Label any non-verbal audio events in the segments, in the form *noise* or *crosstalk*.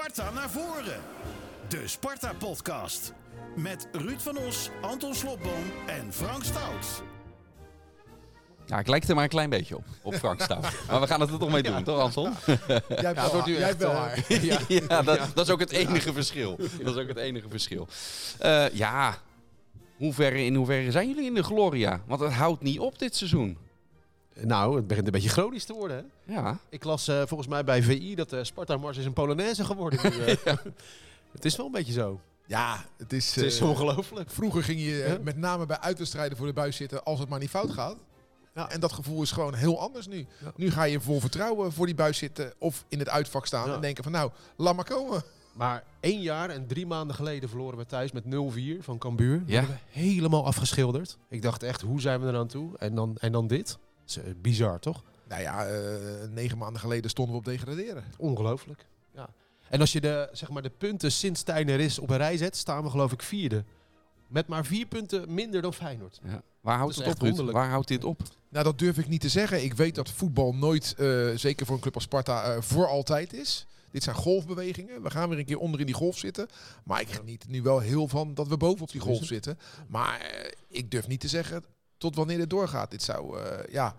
Sparta naar voren. De Sparta-podcast. Met Ruud van Os, Anton Slobboom en Frank Stout. Ja, ik lijk er maar een klein beetje op, op Frank *laughs* Stout. maar we gaan het er toch mee doen, toch Anton? Jij hebt wel, wordt u jij hebt echt, wel eh, haar. *laughs* ja, *laughs* ja, dat, dat is ook het enige verschil. Dat is ook het enige verschil. Eh, ja, hoeverre, in hoeverre zijn jullie in de Gloria? Want het houdt niet op dit seizoen. Nou, het begint een beetje chronisch te worden. Hè? Ja, Ik las eh, volgens mij bij VI dat de Sparta Mars is een Polonaise geworden. nu, eh. *laughs* Het is wel een beetje zo. Ja, het is, Het is ongelooflijk. Vroeger ging je met name bij uitwedstrijden voor de buis zitten als het maar niet fout gaat. Ja. En dat gevoel is gewoon heel anders nu. Ja. Nu ga je vol vertrouwen voor die buis zitten of in het uitvak staan Ja. en denken van nou, laat maar komen. Maar één jaar en drie maanden geleden verloren we thuis met 0-4 van Cambuur. Ja. We helemaal afgeschilderd. Ik dacht echt, hoe zijn we er aan toe? En dan, en dan dit? Dat is eh, bizar, toch? Nou ja, eh, negen maanden geleden stonden we op degraderen. Ongelooflijk. Ja. En als je de, zeg maar, de punten sinds Stijn er is op een rij zet, staan we geloof ik vierde. Met maar vier punten minder dan Feyenoord. ja. Waar houdt Dat het op, Ruud? Waar houdt dit op? Nou, dat durf ik niet te zeggen. Ik weet dat voetbal nooit, eh, zeker voor een club als Sparta, eh, voor altijd is. Dit zijn golfbewegingen. We gaan weer een keer onder in die golf zitten. Maar ik geniet nu wel heel van dat we boven op die golf zitten. Maar ik durf niet te zeggen tot wanneer dit doorgaat. Dit zou eh, ja,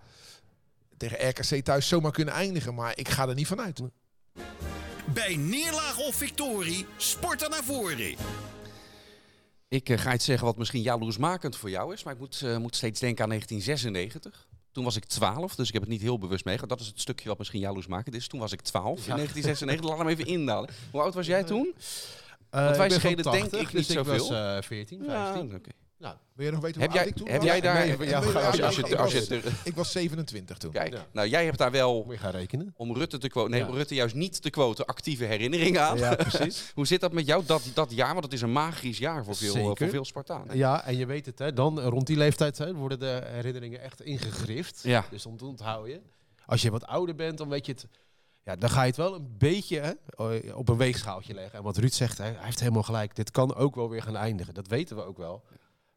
tegen RKC thuis zomaar kunnen eindigen. Maar ik ga er niet vanuit. Bij neerlaag of victorie, Sparta naar voren. Ik eh, ga iets zeggen wat misschien jaloersmakend voor jou is, maar ik moet, eh, moet steeds denken aan 1996. Toen was ik 12, dus ik heb het niet heel bewust meegemaakt. Dat is het stukje wat misschien jaloersmakend is. Toen was ik 12 in 1996. Laat hem even indalen. Hoe oud was jij toen? Uh, Want wij schelen denk ik niet dus ik zoveel. was eh 14, 15. oké. Nou, Wil je nog weten Heb hoe oud jij, ik toen heb was? jij daar... Nee, ja, als je, als je, ik als je, was- ter- Ik was 27 toen. Kijk, Ja. nou jij hebt daar wel, moet je gaan rekenen. om Rutte te quoten, nee, Ja. om Rutte juist niet te quoten, actieve herinneringen aan. Ja, precies. *laughs* Hoe zit dat met jou, dat, dat jaar? Want het is een magisch jaar voor veel, Zeker. voor veel Spartanen. Ja, en je weet het, hè, dan eh, rond die leeftijd hè, worden de herinneringen echt ingegrift. Ja. Dus dan onthoud je. Als je wat ouder bent, dan weet je het. Ja, dan ga je het wel een beetje hè, eh, op een weegschaaltje leggen. En wat Ruud zegt, hè, hij heeft helemaal gelijk. Dit kan ook wel weer gaan eindigen. Dat weten we ook wel.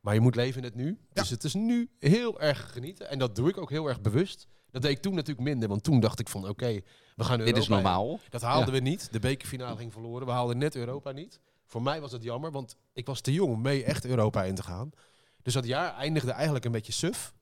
Maar je moet leven in het nu. Dus het is nu heel erg genieten. En dat doe ik ook heel erg bewust. Dat deed ik toen natuurlijk minder. Want toen dacht ik van, oké, we gaan Dit is Europa in. normaal. Dat haalden we niet. De bekerfinale ging verloren. We haalden net Europa niet. Voor mij was het jammer, want ik was te jong om mee echt Europa in te gaan. Dus dat jaar eindigde eigenlijk een beetje suf.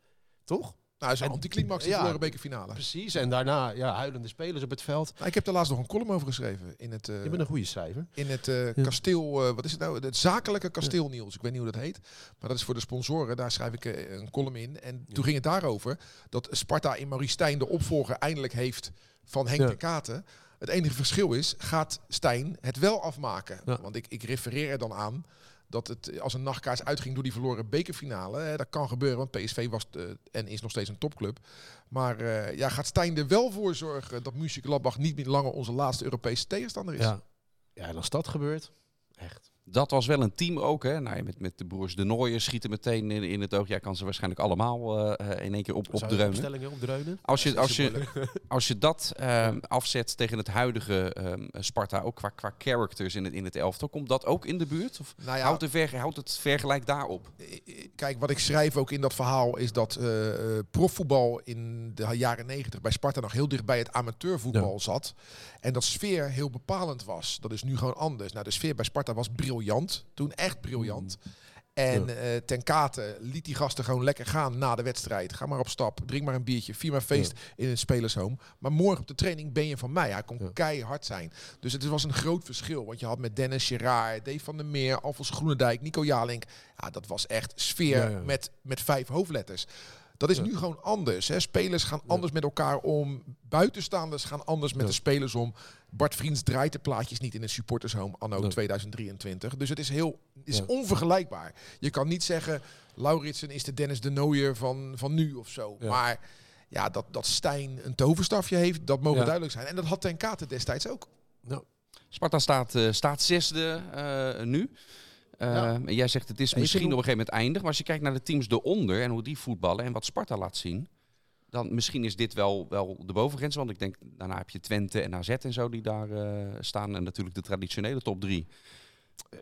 Toch? Nou, zo'n anticlimax in ja. de verloren bekerfinale. Precies. En daarna ja, huilende spelers op het veld. Nou, ik heb daar laatst nog een column over geschreven. In het, eh, Je bent een goede schrijver. in het eh, Ja. kasteel, eh, wat is het nou? Het zakelijke kasteel Niels. Ik weet niet hoe dat heet. Maar dat is voor de sponsoren. Daar schrijf ik een column in. En toen ging het daarover dat Sparta in Maurice Stijn de opvolger eindelijk heeft van Henk Ja. de Katen. Het enige verschil is, gaat Stijn het wel afmaken? Ja. Want ik, ik refereer er dan aan dat het als een nachtkaars uitging door die verloren bekerfinale. Hè, dat kan gebeuren, want PSV was eh, en is nog steeds een topclub. Maar eh, ja, gaat Stijn er wel voor zorgen dat Mönchengladbach niet meer langer onze laatste Europese tegenstander is? Ja. ja, en als dat gebeurt, echt. Dat was wel een team ook. Hè? Nou, met, met de broers De Nooijen schieten meteen in, in het oog. Jij kan ze waarschijnlijk allemaal eh, eh, in één keer op, opdreunen. Als je, Dat als, je, *laughs* als je dat ehm, afzet tegen het huidige ehm, Sparta, ook qua, qua characters in het, in het elftal, komt dat ook in de buurt? Of Nou ja, houdt, de ver, houdt het vergelijk daarop? Kijk, wat ik schrijf ook in dat verhaal is dat eh, profvoetbal in de jaren negentig bij Sparta nog heel dicht bij het amateurvoetbal zat. En dat sfeer heel bepalend was. Dat is nu gewoon anders. Nou, de sfeer bij Sparta was briljant. Toen echt briljant. En eh, ten kate liet die gasten gewoon lekker gaan na de wedstrijd. Ga maar op stap, drink maar een biertje, vier maar feest in een spelershome. Maar morgen op de training ben je van mij. Hij kon Ja. keihard zijn. Dus het was een groot verschil. Want je had met Dennis Gerard, Dave van der Meer, Alfons Groenendijk, Nico Jalink. Ja, dat was echt sfeer. Met, met vijf hoofdletters. Dat is nu gewoon anders. Hè. Spelers gaan anders met elkaar om. Buitenstaanders gaan anders met de spelers om. Bart Vriends draait de plaatjes niet in een supportershome anno Nee. 2023. Dus het is heel is Ja. onvergelijkbaar. Je kan niet zeggen, Lauritsen is de Dennis de Nooier van, van nu of zo. Ja. Maar ja, dat, dat Stijn een toverstafje heeft, dat mogen Ja. duidelijk zijn. En dat had Ten Kate destijds ook. Nou, Sparta staat, eh, staat zesde eh, nu. Eh, Ja. jij zegt het is misschien op een gegeven moment eindig. Maar als je kijkt naar de teams eronder en hoe die voetballen en wat Sparta laat zien. Dan misschien is dit wel, wel de bovengrens. Want ik denk, daarna heb je Twente en AZ en zo die daar eh, staan. En natuurlijk de traditionele top drie.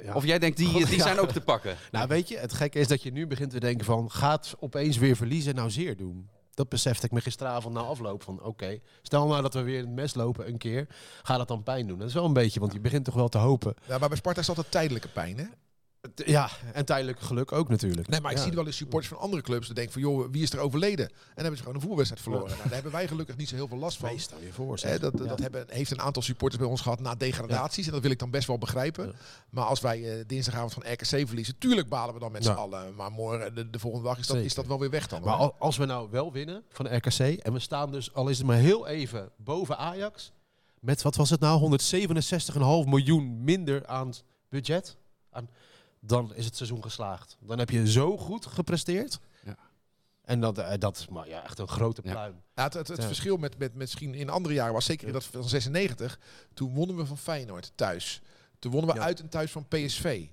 ja. Of jij denkt, die, die Ja. zijn ook te pakken. *laughs* Nou, weet je, het gekke is dat je nu begint te denken van... gaat opeens weer verliezen nou zeer doen? Dat besefte ik me gisteravond na afloop van, oké, stel nou dat we weer in het mes lopen een keer, gaat dat dan pijn doen? Dat is wel een beetje, want je begint toch wel te hopen. Ja, maar bij Sparta is dat altijd tijdelijke pijn, hè? Het- Ja, en tijdelijk geluk ook natuurlijk. Nee, maar ik Ja. zie wel eens supporters van andere clubs die denken van, joh, wie is er overleden? En dan hebben ze gewoon een voetbalwedstrijd verloren. Nou, daar hebben wij gelukkig niet zo heel veel last van. Nee, stel je voor. Zeg. dat dat Ja. hebben, heeft een aantal supporters bij ons gehad na degradaties. En dat wil ik dan best wel begrijpen. Maar als wij eh, dinsdagavond van RKC verliezen, tuurlijk balen we dan met z'n allen. Maar morgen, de, de volgende dag, is dat, Zeker. is dat wel weer weg dan. Maar hoor. als we nou wel winnen van RKC en we staan dus, al is het maar heel even, boven Ajax, met wat was het nou, 167,5 miljoen minder aan budget, aan, dan is het seizoen geslaagd. Dan heb je zo goed gepresteerd. Ja. En dat, eh, dat is maar ja, echt een grote pluim. Ja, het het, het Ja. verschil met, met, misschien in andere jaren was zeker in dat van 96. Toen wonnen we van Feyenoord thuis. Toen wonnen we Ja. uit en thuis van PSV.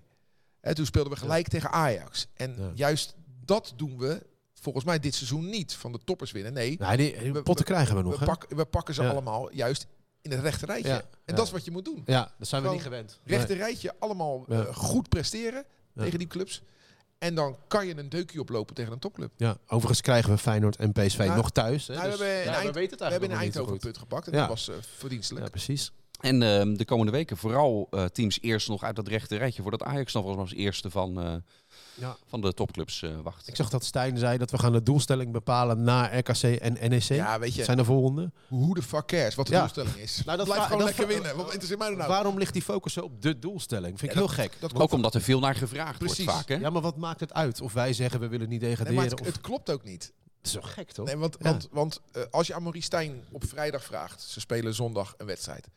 En toen speelden we gelijk tegen Ajax. En Ja. juist dat doen we volgens mij dit seizoen niet. Van de toppers winnen. Nee, Nee, die, potten we- krijgen we nog. we, hè? pak, we pakken ze Ja. allemaal juist in het rechte rijtje. Ja. En Ja. dat is wat je moet doen. Ja, dat zijn we Gewoon niet gewend. Rechte Nee. rijtje allemaal Ja. eh, goed presteren Ja. tegen die clubs. En dan kan je een deukje oplopen tegen een topclub. Ja, overigens krijgen we Feyenoord en PSV Nou, nog thuis. Hè? nou, we Dus, hebben in ja, Eind- we weten het We hebben in Eindhoven een punt gepakt. En Ja. dat was eh, verdienstelijk. Ja, precies. En ehm, de komende weken vooral eh, teams eerst nog uit dat rechte rijtje. Voordat Ajax nog wel eens als eerste van, eh, Ja. van de topclubs eh, wacht. Ik zag dat Stijn zei dat we gaan de doelstelling bepalen na RKC en NEC. Ja, weet je, Dat zijn de volgende. hoe de fuck cares wat de Ja. doelstelling is. Nou, dat Blijf vra- gewoon dat lekker winnen. Wat interesseert mij nou? Waarom ligt die focus zo op de doelstelling? Vind ik Ja, heel gek. Dat Ook omdat er veel naar gevraagd Precies. wordt vaak. Hè? Ja, maar wat maakt het uit of wij zeggen we willen niet Nee, degraderen? maar het, of... het klopt ook niet. Het is zo gek, toch? Nee, want Ja. want, want eh, als je aan Maurice Stijn op vrijdag vraagt, ze spelen zondag een wedstrijd.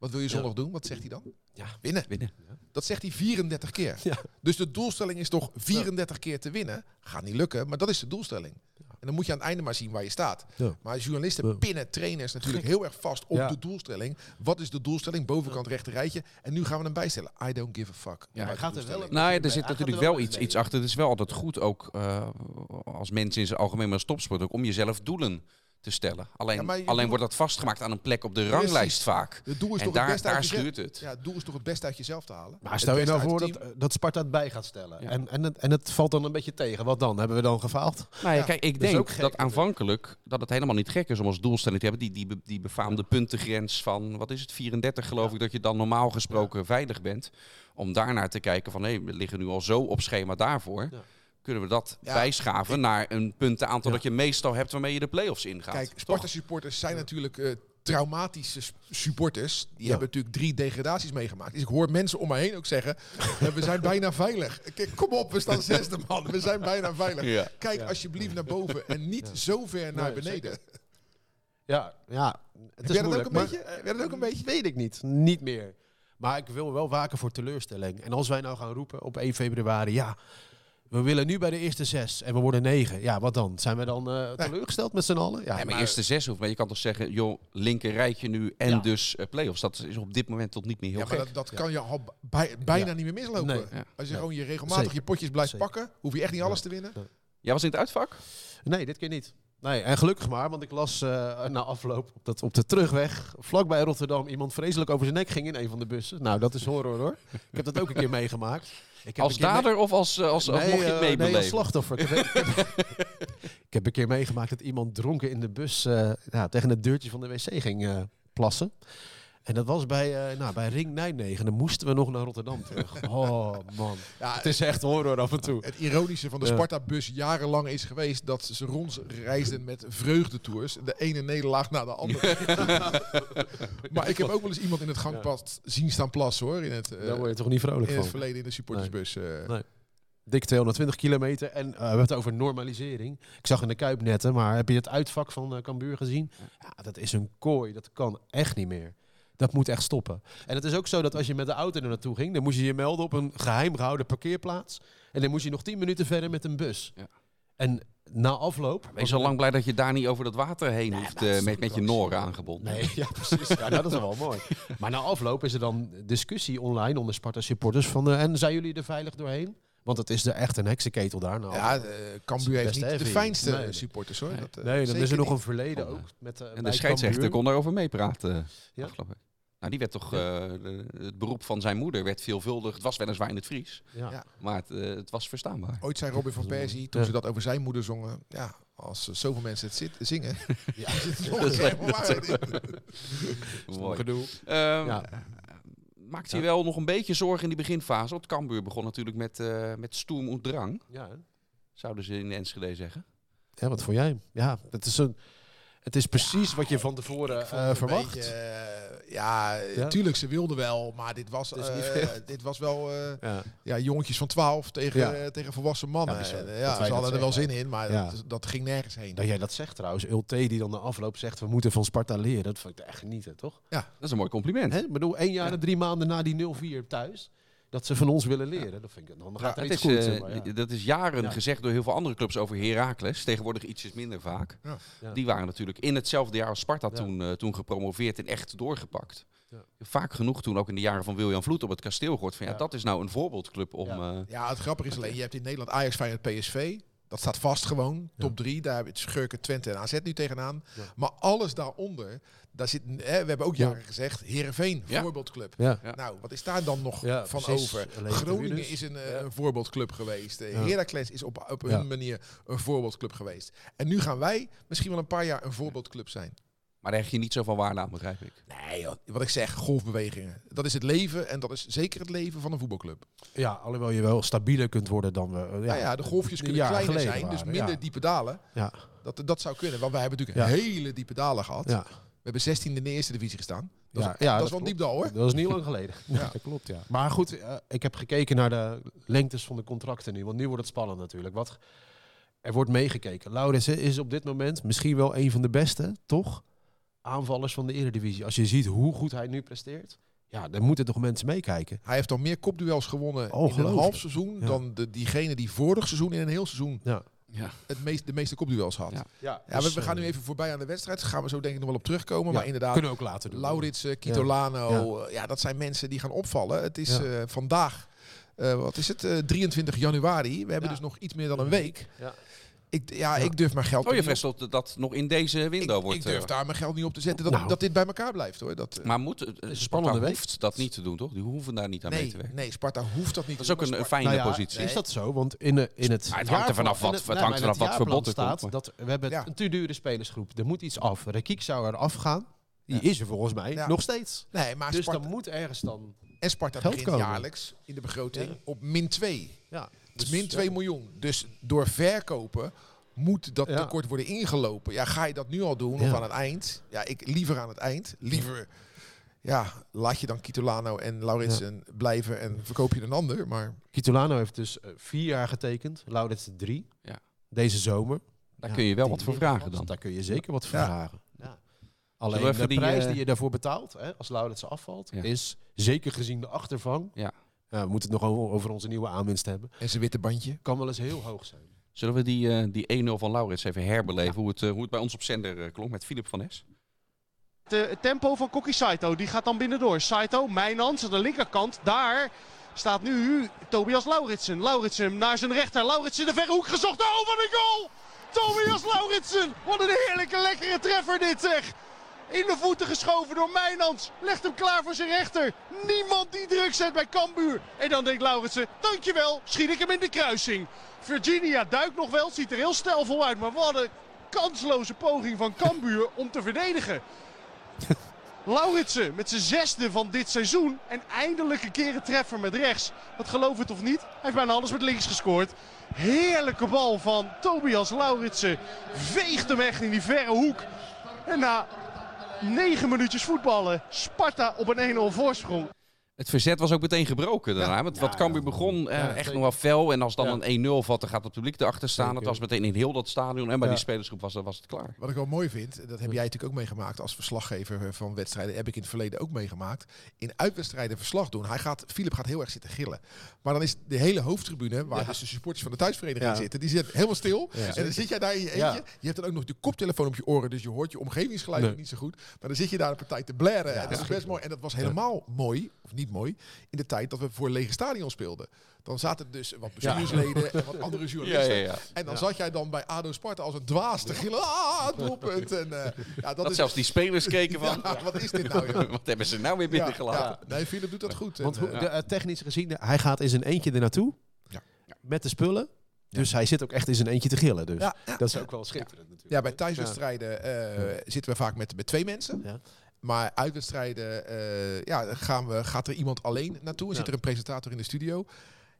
Wat wil je Ja. zondag doen? Wat zegt hij dan? Ja. Winnen. Winnen. Dat zegt hij 34 keer. Ja. Dus de doelstelling is toch 34 keer te winnen. Gaat niet lukken, maar dat is de doelstelling. En dan moet je aan het einde maar zien waar je staat. Ja. Maar journalisten Ja. pinnen trainers natuurlijk heel erg vast op Ja. de doelstelling. Wat is de doelstelling? Bovenkant rechter rijtje. En nu gaan we hem bijstellen. I don't give a fuck. Ja, hij gaat er wel. Nou ja, er zit natuurlijk wel iets, iets achter. Het is wel altijd goed ook eh, als mensen in zijn algemeen maar als topsport ook om jezelf doelen te stellen. Alleen, Ja, alleen doel- wordt dat vastgemaakt aan een plek op de Precies. ranglijst vaak. Het doel is En toch daar, het beste daar schuurt het. Ja, het doel is toch het beste uit jezelf te halen. Maar stel je nou voor dat, dat Sparta het bij gaat stellen. Ja. En, en, het, en het valt dan een beetje tegen. Wat dan? Hebben we dan gefaald? Nou ja, Ja, kijk, ik denk dat dat- aanvankelijk dat het helemaal niet gek is om als doelstelling te hebben die, die, die befaamde puntengrens van, wat is het, 34 geloof ik, dat je dan normaal gesproken veilig bent. Om daarnaar te kijken van, hé, we liggen nu al zo op schema daarvoor. Kunnen we dat Ja, bijschaven naar een puntenaantal Ja. dat je meestal hebt waarmee je de play-offs ingaat? Kijk, Sparta-supporters zijn natuurlijk eh, traumatische supporters. Die Ja. hebben natuurlijk drie degradaties meegemaakt. Dus ik hoor mensen om me heen ook zeggen, *laughs* "Ja, we zijn bijna veilig. Kijk, kom op, we staan *laughs* zesde man. We zijn bijna veilig. Ja. Kijk Ja. alsjeblieft naar boven en niet Ja. zo ver naar Nee, beneden. zeker. *laughs* Ja, ja. Het is dat ook een maar- beetje? Ook een beetje? Weet ik niet. Niet meer. Maar ik wil wel waken voor teleurstelling. En als wij nou gaan roepen op 1 februari, ja, we willen nu bij de eerste zes en we worden negen. Ja, wat dan? Zijn we dan eh, teleurgesteld met z'n allen? Ja, Ja, maar eerste zes hoeft, maar je kan toch zeggen, joh, linker rijtje nu en Ja. dus eh, play-offs. Dat is op dit moment tot niet meer heel Ja, maar gek. dat, dat kan je al bij- bijna Ja. niet meer mislopen. Nee. Ja. Als je Ja. gewoon je regelmatig Zeker. je potjes blijft Zeker. pakken, hoef je echt niet alles te winnen. Jij was in het uitvak? Nee, dit keer niet. Nee, en gelukkig maar, want ik las eh, na afloop op, dat, op de terugweg, vlakbij Rotterdam, iemand vreselijk over zijn nek ging in een van de bussen. Nou, dat is horror hoor. Ik heb dat ook een keer *laughs* meegemaakt. Ik heb Als mee- dader of als, eh, als, Nee, mocht je het eh, nee, meebeleven? als slachtoffer. Ik heb, ik, heb, ik heb een keer meegemaakt dat iemand dronken in de bus eh, ja, tegen het deurtje van de wc ging plassen. En dat was bij, eh, nou, bij Ring Nijmegen. Dan moesten we nog naar Rotterdam terug. *laughs* Oh man, Ja, het is echt horror af en toe. Het ironische van de. Sparta-bus jarenlang is geweest dat ze rondreisden met vreugdetours. De ene nederlaag na de andere. *laughs* maar ik heb ook wel eens iemand in het gangpad zien staan plassen hoor. In het, eh, Daar word je toch niet vrolijk in het van. verleden in de supportersbus. eh. Nee. Dik 220 kilometer. En we hebben het over normalisering. Ik zag in de Kuip netten, maar heb je het uitvak van uh, Cambuur gezien? Ja, dat is een kooi. Dat kan echt niet meer. Dat moet echt stoppen. En het is ook zo dat als je met de auto er naartoe ging, dan moest je je melden op een geheim gehouden parkeerplaats. En dan moest je nog 10 minuten verder met een bus. Ja. En na afloop... Wees al lang blij dat je daar niet over dat water heen Nee, hoeft eh, met, met je noren aangebonden. Nee, ja precies. Ja, nou, dat is wel mooi. *laughs* Maar na afloop is er dan discussie online onder Sparta supporters van... eh, en zijn jullie er veilig doorheen? Want het is er echt een heksenketel daar. Nou, Ja, uh, Cambuur heeft niet de fijnste Nee. supporters hoor. Nee. Dat, eh, nee, dan is er nog een verleden Oh, ook. Met, eh, En de scheidsrechter kon daarover meepraten. Ja. Nou, die werd toch, eh, het beroep van zijn moeder werd veelvuldig. Het was weliswaar in het Fries, Ja. Maar het, eh, het was verstaanbaar. Ooit zei Robin van Persie, toen Ja. ze dat over zijn moeder zongen. Ja, als zoveel mensen het zit, zingen. *laughs* Ja. *laughs* is het nog helemaal *laughs* gedoe. Ehm, Ja. Maakt hij wel nog een beetje zorgen in die beginfase? Want Cambuur begon natuurlijk met, eh met stoem en drang, zouden ze in Enschede zeggen. ja, wat vond jij? Ja, het is, een, het is precies wat je van tevoren eh, verwacht. beetje, ja, Ja? tuurlijk, ze wilden wel, maar dit was, eh, dit was wel eh, ja. ja, jongetjes van 12 tegen, Ja. eh, tegen volwassen mannen. Ja, ja, ze hadden er wel zin in, maar Ja. dat, dat ging nergens heen. Dat jij dat zegt trouwens, Ulte die dan de afloop zegt, we moeten van Sparta leren. Dat vond ik echt genieten, toch? Dat is een mooi compliment. Hè? Ik bedoel, één jaar en drie maanden na die 0-4 thuis, dat ze van ons willen leren. Dat vind ik, dan gaat er Het iets is, goed. eh, maar, ja. Dat is jaren Ja. gezegd door heel veel andere clubs over Heracles. Tegenwoordig ietsjes minder vaak. Ja. Ja. Die waren natuurlijk in hetzelfde jaar als Sparta Ja. toen, eh, toen gepromoveerd en echt doorgepakt. Ja. Vaak genoeg toen ook in de jaren van William Vloed op het kasteel gehoord van ja, Ja. dat is nou een voorbeeldclub om... Ja. eh, Ja, het grappige is alleen, je hebt in Nederland Ajax, Feyenoord, PSV. Dat staat vast gewoon, top 3. Daar heb je het Schurken, Twente en AZ nu tegenaan. Ja. Maar alles daaronder, daar zit, hè, we hebben ook Ja. jaren gezegd, Heerenveen, Ja. voorbeeldclub. ja. Ja. Nou, wat is daar dan nog Ja, van precies. over? Groningen tribunes. is een, eh, Ja. een voorbeeldclub geweest. Ja. Heracles is op, op Ja. hun manier een voorbeeldclub geweest. En nu gaan wij misschien wel een paar jaar een voorbeeldclub zijn. Maar daar hecht je niet zo van waarde aan, begrijp ik. Nee, joh, wat ik zeg, golfbewegingen. Dat is het leven en dat is zeker het leven van een voetbalclub. ja, alhoewel je wel stabieler kunt worden dan we... eh, Ja, ja, de golfjes kunnen kleiner zijn, dus minder ja. diepe dalen. Ja, Dat, dat zou kunnen, want wij hebben natuurlijk Ja. hele diepe dalen gehad. ja. We hebben 16 in de eerste divisie gestaan. Dat, Ja, is, ja, dat is wel een diep dal hoor. Dat is niet lang geleden. *laughs* Ja, dat klopt, ja. Maar goed, eh, ik heb gekeken naar de lengtes van de contracten nu. Want nu wordt het spannend natuurlijk. Wat, er wordt meegekeken. Laurens is op dit moment misschien wel een van de beste, toch? Aanvallers van de Eredivisie. Als je ziet hoe goed hij nu presteert. Ja, dan moeten toch mensen meekijken. Hij heeft al meer kopduels gewonnen in een half seizoen Ja. dan de, diegene die vorig seizoen in een heel seizoen Ja. Ja. het meest, de meeste kopduels had. Ja. Ja, Ja, we, we gaan nu even voorbij aan de wedstrijd. Daar gaan we zo denk ik nog wel op terugkomen. maar inderdaad, Kunnen we ook later doen. Laurits, eh, Kitolano, ja. ja, dat zijn mensen die gaan opvallen. Het is Ja. eh, vandaag, eh, wat is het, eh, 23 januari. We hebben Ja. dus nog iets meer dan een week. Ja. Ik, ja, Ja. ik durf mijn geld Oh, je vreest dat dat nog in deze window ik, wordt... ik durf eh, daar mijn geld niet op te zetten dat, Nou. dat dit bij elkaar blijft hoor. Dat, eh, Maar moet, het een Sparta hoeft dat niet te doen, toch? Die hoeven daar niet aan mee te werken. nee, Sparta hoeft dat niet Dat te is ook doen, een, maar een Sparta- fijne Nou ja, positie. Is dat zo? Want in, de, in het Maar het hangt er vanaf wat- het hangt vanaf wat voor jaarplan bod er komt, staat maar- dat we hebben Ja. een te dure spelersgroep. Er moet iets af. Rekiek zou er afgaan. Die is er volgens mij Ja. nog steeds. Nee, maar Dus Sparta, dan moet ergens dan... en Sparta begint jaarlijks in de begroting op min 2. Ja, Dus min 2 miljoen. Dus door verkopen moet dat Ja. tekort worden ingelopen. Ja, ga je dat nu al doen of aan het eind? Ja, ik liever aan het eind. Liever, ja, laat je dan Kitolano en Lauritsen blijven en verkoop je een ander. Maar Kitolano heeft dus eh, vier jaar getekend. Laurits drie. Ja. Deze zomer. Daar Ja, kun je wel wat voor vragen dan. Daar kun je zeker wat voor Ja. vragen. Alleen de die, prijs eh, die je daarvoor betaalt, hè, als Laurits afvalt, Ja. is zeker gezien de achtervang. Ja. We moeten het nog over onze nieuwe aanwinst hebben. en zijn witte bandje. Kan wel eens heel hoog zijn. Zullen we die, eh, die 1-0 van Laurits even herbeleven? Hoe, het, eh, hoe het bij ons op zender eh, klonk met Philip van Es? De- het tempo van Kokki Saito, die gaat dan binnendoor. Saito, Mijnans aan de linkerkant. Daar staat nu Tobias Lauritsen. Lauritsen naar zijn rechter. Lauritsen de verre hoek gezocht. Oh, wat een goal! Tobias Lauritsen. Wat een heerlijke, lekkere treffer dit zeg. In de voeten geschoven door Mijnans. Legt hem klaar voor zijn rechter. Niemand die druk zet bij Cambuur. En dan denkt Lauritsen, dankjewel, schiet ik hem in de kruising. Virginia duikt nog wel, ziet er heel stijlvol uit. Maar wat een kansloze poging van Cambuur om te verdedigen. *laughs* Lauritsen met zijn zesde van dit seizoen. En eindelijk een keer een treffer met rechts. Dat geloof het of niet. Hij heeft bijna alles met links gescoord. Heerlijke bal van Tobias Lauritsen. Veegt hem echt in die verre hoek. En na negen minuutjes voetballen. Sparta op een 1-0 voorsprong. Het verzet was ook meteen gebroken daarna. Want wat Ja, Cambuur ja. begon eh, Ja, echt nog wel fel. En als dan Ja. een 1-0 valt, dan gaat het publiek erachter staan. Het was meteen in heel dat stadion. En bij Ja. die spelersgroep was, was het klaar. Wat ik wel mooi vind, dat heb jij natuurlijk ook meegemaakt als verslaggever van wedstrijden. Heb ik in het verleden ook meegemaakt. In uitwedstrijden verslag doen. Hij gaat, Philip gaat heel erg zitten gillen. Maar dan is de hele hoofdtribune, waar Ja. dus de supporters van de thuisvereniging Ja. zitten, die zit helemaal stil. Ja. en dan zit jij daar in je eentje. Ja. Je hebt dan ook nog de koptelefoon op je oren, dus je hoort je omgevingsgeluid Nee. niet zo goed. Maar dan zit je daar een partij te blaren. Ja, en dat is ja. best mooi. En dat was helemaal mooi, of niet niet mooi, in de tijd dat we voor lege stadion speelden. Dan zaten er dus wat bestuursleden *laughs* en wat andere journalisten. ja, ja. En dan zat jij dan bij ADO Sparta als een dwaas te gillen. Ah, doelpunt. En, eh, ja, dat, Dat is, zelfs die spelers keken van... *laughs* Ja, wat is dit nou? joh? Wat hebben ze nou weer binnengelaten? ja. Nee, Philip doet dat goed. Want En, hoe, eh, de, eh, technisch gezien, hij gaat in zijn eentje er naartoe. Ja. Met de spullen. Dus hij zit ook echt in zijn eentje te gillen. Dus Ja, ja. dat is ook wel schitterend natuurlijk. Ja, bij thuiswedstrijden eh, zitten we vaak met, met twee mensen. Maar uitwedstrijden eh, ja, gaan we, gaat er iemand alleen naartoe. En Ja. zit er een presentator in de studio.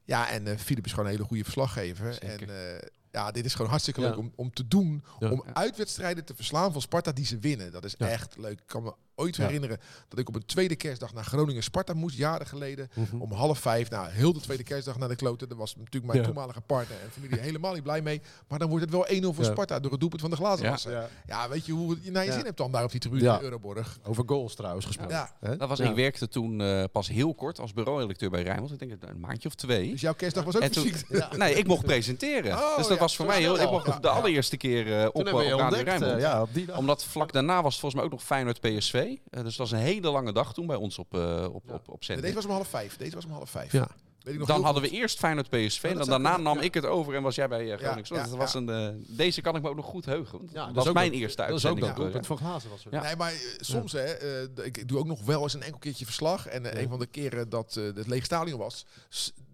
Ja, en eh Philip is gewoon een hele goede verslaggever. Zeker. En eh, ja, dit is gewoon hartstikke Ja. leuk om, om te doen. Ja. Om uitwedstrijden te verslaan van Sparta die ze winnen. Dat is echt leuk. Ik kan me ooit Ja. herinneren dat ik op een tweede kerstdag naar Groningen-Sparta moest, jaren geleden. Mhm. Om half vijf, nou, heel de tweede kerstdag naar de kloten. Dat was natuurlijk mijn Ja. toenmalige partner en familie *laughs* helemaal niet blij mee. Maar dan wordt het wel 1-0 voor Ja. Sparta door het doelpunt van de glazenwasser. Ja. Ja, weet je hoe je naar je Ja. zin hebt dan daar op die tribune Ja. in Euroborg? Over goals trouwens gesproken. Dat was, Ja. Ik werkte toen eh, pas heel kort als bureauredacteur bij Rijnmond. Ik denk een maandje of twee. Dus jouw kerstdag was ook En toen, nee, ik mocht presenteren. Oh, dus dat ja, was voor mij heel... Ik mocht de allereerste keer eh, op, Toen eh, hebben we op Radio. Rijnmond. ja, op die dag. Omdat vlak daarna was het volgens mij ook nog Feyenoord PSV. Eh, dus dat was een hele lange dag toen bij ons op, eh op, Ja. op, op zending. Deze was om half vijf. Deze was om half vijf. Ja. Weet ik nog Dan hadden goed. we eerst Feyenoord PSV. Ja, en dan daarna nam ja. ik het over en was jij bij eh, Groningen. Ja, dat was ja. een, deze kan ik me ook nog goed heugen. want Ja, dat was mijn dat- eerste Dat is ook uitzending. dat van Glazen was er. Ja. Nee, maar soms, hè, eh, ik doe ook nog wel eens een enkel keertje verslag. En Ja. een van de keren dat eh, het leeg stadion was,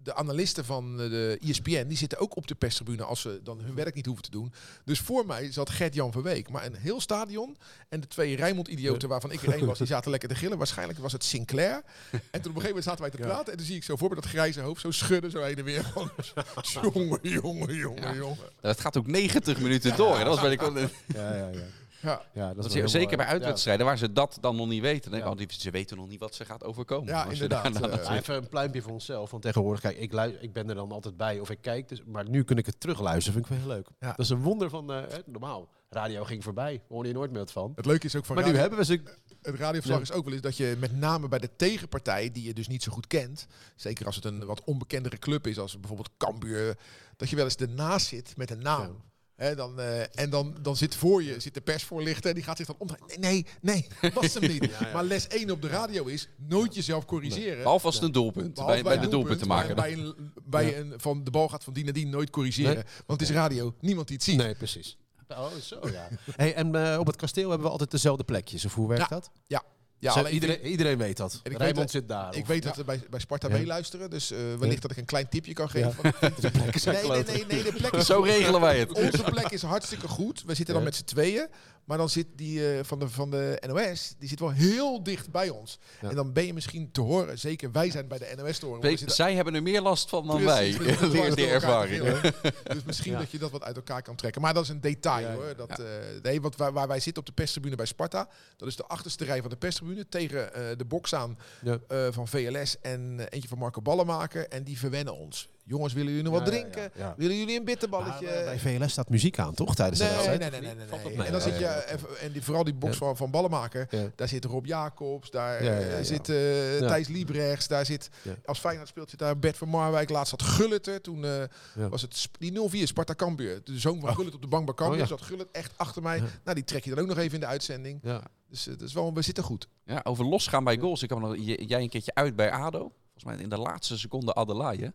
de analisten van eh, de ESPN, die zitten ook op de perstribune als ze dan hun werk niet hoeven te doen. Dus voor mij zat Gert-Jan Verweek. Maar een heel stadion en de twee Rijnmond-idioten waarvan ik er één was, die *laughs* zaten lekker te gillen. Waarschijnlijk was het Sinclair. En toen op een gegeven moment zaten wij te Ja. praten. En dan zie ik zo voor me dat grijze hoofd zo schudden, zo heen en weer. *laughs* Jongen, jongen, jongen, Ja. jongen. Het gaat ook 90 minuten door. En dat was bij de, Ja, ja, ja. Ja. ja dat dat is zeker bij uitwedstrijden waar ze dat dan nog niet weten. Denk oh, die- ze weten nog niet wat ze gaat overkomen. Ja, inderdaad, eh, even een pluimpje voor onszelf. Want tegenwoordig, kijk, ik, luister, ik ben er dan altijd bij of ik kijk. Dus, maar nu kun ik het terugluisteren. Vind ik wel heel leuk. Ja. Dat is een wonder van, eh, hè, normaal. Radio ging voorbij. Hoorde je nooit meer wat van. Het leuke is ook van Maar nu hebben we ze... Het radioverslag Ja. is ook wel eens dat je met name bij de tegenpartij, die je dus niet zo goed kent, zeker als het een wat onbekendere club is, als bijvoorbeeld Cambuur, dat je wel eens ernaast zit met een naam. Hè, dan, eh, en dan, dan zit voor je zit de persvoorlichter en die gaat zich dan omdraaien. Nee, nee, nee was hem niet. *laughs* Ja, ja. Maar les 1 op de radio is nooit jezelf corrigeren. Behalve als het een doelpunt. Behalve bij, bij de een doelpunt te maken. Bij, een, bij een, van de bal gaat van die naar die nooit corrigeren. Nee. Want het is radio, niemand die het ziet. Nee, precies. Oh, zo ja. Hey, en eh, op het kasteel hebben we altijd dezelfde plekjes. Of hoe werkt Ja. dat? Ja, Alleen iedereen, iedereen weet dat. weet Rijnmond dat- zit daar. Ik of- weet dat we bij, bij Sparta Ja. meeluisteren, dus eh, wellicht dat ik een klein tipje kan geven. Ja. Want De zijn *laughs* Nee, nee, nee, nee, de plek *laughs* is Zo regelen wij het. Onze plek is hartstikke goed. We zitten dan Ja. met z'n tweeën. Maar dan zit die eh, van, de, van de NOS, die zit wel heel dicht bij ons. Ja. En dan ben je misschien te horen. Zeker wij zijn bij de NOS te horen. Weet- zij hebben er meer last van dan precies wij. Leer *laughs* die ervaring. gillen. Dus misschien Ja. dat je dat wat uit elkaar kan trekken. Maar dat is een detail Ja, ja. hoor. Dat, eh, nee, want waar, waar wij zitten op de perstribune bij Sparta, dat is de achterste rij van de perstribune tegen eh, de box aan Ja. eh, van VLS en eentje van Marco Ballenmaker. En die verwennen ons. Jongens, willen jullie nog wat drinken? ja, ja. Willen jullie een bitterballetje? Eh, bij VLS staat muziek aan, toch? Tijdens de Nee, nee, wedstrijd? nee, nee, nee, nee. En dan zit je, even- en die, vooral die box Ja. van, van Ballenmaker, Ja. daar zit Rob Jacobs, daar Ja, ja, eh, ja. zit eh, Ja. Thijs Liebrechts, daar zit, Ja. als Feyenoord speelt, zit daar Bert van Marwijk, laatst zat Gullit er, toen eh, Ja. was het die 0-4, Sparta Cambuur, de zoon van Gullit op de bank bij Cambuur, Oh, ja. zat Gullit echt achter mij, Ja. nou die trek je dan ook nog even in de uitzending, Ja. dus eh, dat is wel, we zitten goed. Ja, over losgaan bij goals. Ik kan nog, jij een keertje uit bij ADO. Volgens mij in de laatste seconde Adelaide.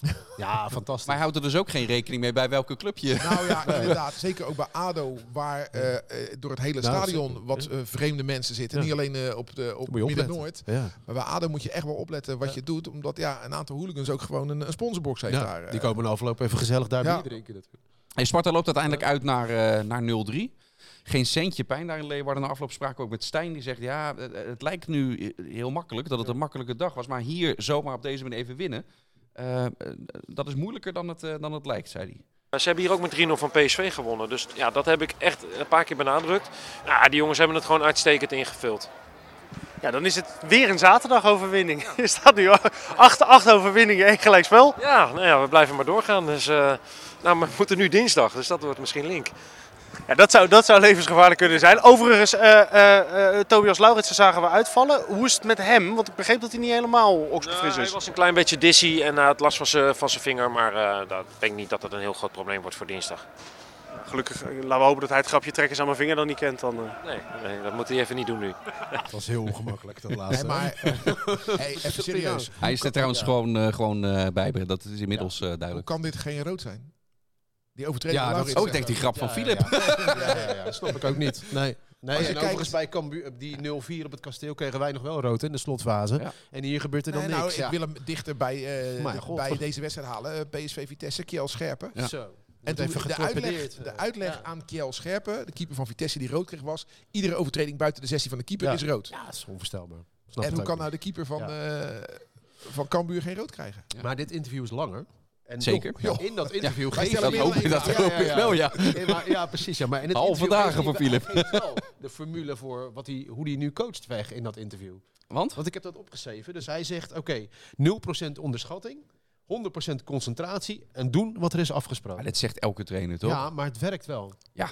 *laughs* ja, fantastisch. Maar hij houdt er dus ook geen rekening mee bij welke club je... Nou ja, *laughs* inderdaad, zeker ook bij ADO, waar eh, eh, door het hele Nou, stadion wat eh, vreemde mensen zitten, Ja. niet alleen op, de, op. Midden-Noord, Ja. Maar bij ADO moet je echt wel opletten wat Ja. je doet. Omdat ja, een aantal hooligans ook gewoon een, een sponsorbox heeft Ja, daar. die komen na afloop even gezellig daar Ja. bier drinken. natuurlijk. Hey, Sparta loopt uiteindelijk uit naar, eh, naar 0-3. Geen centje pijn daar in Leeuwarden. Na afloop spraken we ook met Stijn. Die zegt, ja, het, het lijkt nu heel makkelijk dat het een makkelijke dag was. Maar hier zomaar op deze manier even winnen, eh, eh, dat is moeilijker dan het, eh, dan het lijkt, zei hij. Ze hebben hier ook met 3-0 van PSV gewonnen. Dus ja, dat heb ik echt een paar keer benadrukt. Ja, die jongens hebben het gewoon uitstekend ingevuld. Ja, dan is het weer een zaterdagoverwinning. *laughs* Je staat nu acht, acht overwinningen, één gelijkspel. Ja, nou ja, we blijven maar doorgaan. Dus, eh, nou, maar we moeten nu dinsdag, dus dat wordt misschien link. Ja, dat, zou, dat zou levensgevaarlijk kunnen zijn. Overigens, eh, eh, eh, Tobias Lauritsen zagen we uitvallen. Hoe is het met hem? Want ik begreep dat hij niet helemaal oksfris Nou, hij is. was een klein beetje dizzy en had last van zijn van zijn vinger. Maar eh, dat, ik denk niet dat het een heel groot probleem wordt voor dinsdag. gelukkig, laten we hopen dat hij het grapje trekkers aan mijn vinger dan niet kent. Dan, eh. Nee, nee, dat moet hij even niet doen nu. Het was heel ongemakkelijk dat Nee, laatste. maar eh, *laughs* hey, even serieus. Hij is er trouwens gewoon, eh, gewoon eh, bij. Dat is inmiddels eh, Hoe duidelijk. kan dit geen rood zijn? Die overtreding Ja, dat-. Oh, ik denk die grap van Ja, Philip. Ja, ja, ja, ja, dat snap ik ook niet. Nee. Nee, Als je en kijkt- overigens bij Cambuur, die 0-4 op het kasteel kregen wij nog wel rood in de slotfase. Ja. En hier gebeurt er dan Nee, niks. nou, ja. ik wil hem dichter bij, eh, de- bij deze wedstrijd halen. Eh, PSV Vitesse, Kjell Scherpen. Ja. Zo. En toen de uitleg, de eh. uitleg Ja. aan Kjell Scherpen, de keeper van Vitesse die rood kreeg, was... iedere overtreding buiten de 16 van de keeper Ja. is rood. Ja, dat is onvoorstelbaar. Snap en hoe ook kan niet. nou de keeper van, Ja. eh van Cambuur geen rood krijgen? Maar dit interview is langer. En Zeker. joh, in dat interview Wij geeft hij hoop één dat hoop ik wel, ja. Ja, precies. Ja. Maar in het Halve dagen voor Philip. wel de formule voor wat hij, hoe hij nu coacht weg in dat interview. Want? Want ik heb dat opgeschreven. Dus hij zegt, oké, 0% onderschatting, 100% concentratie en doen wat er is afgesproken. Maar dit zegt elke trainer, toch? Ja, maar het werkt wel. Ja.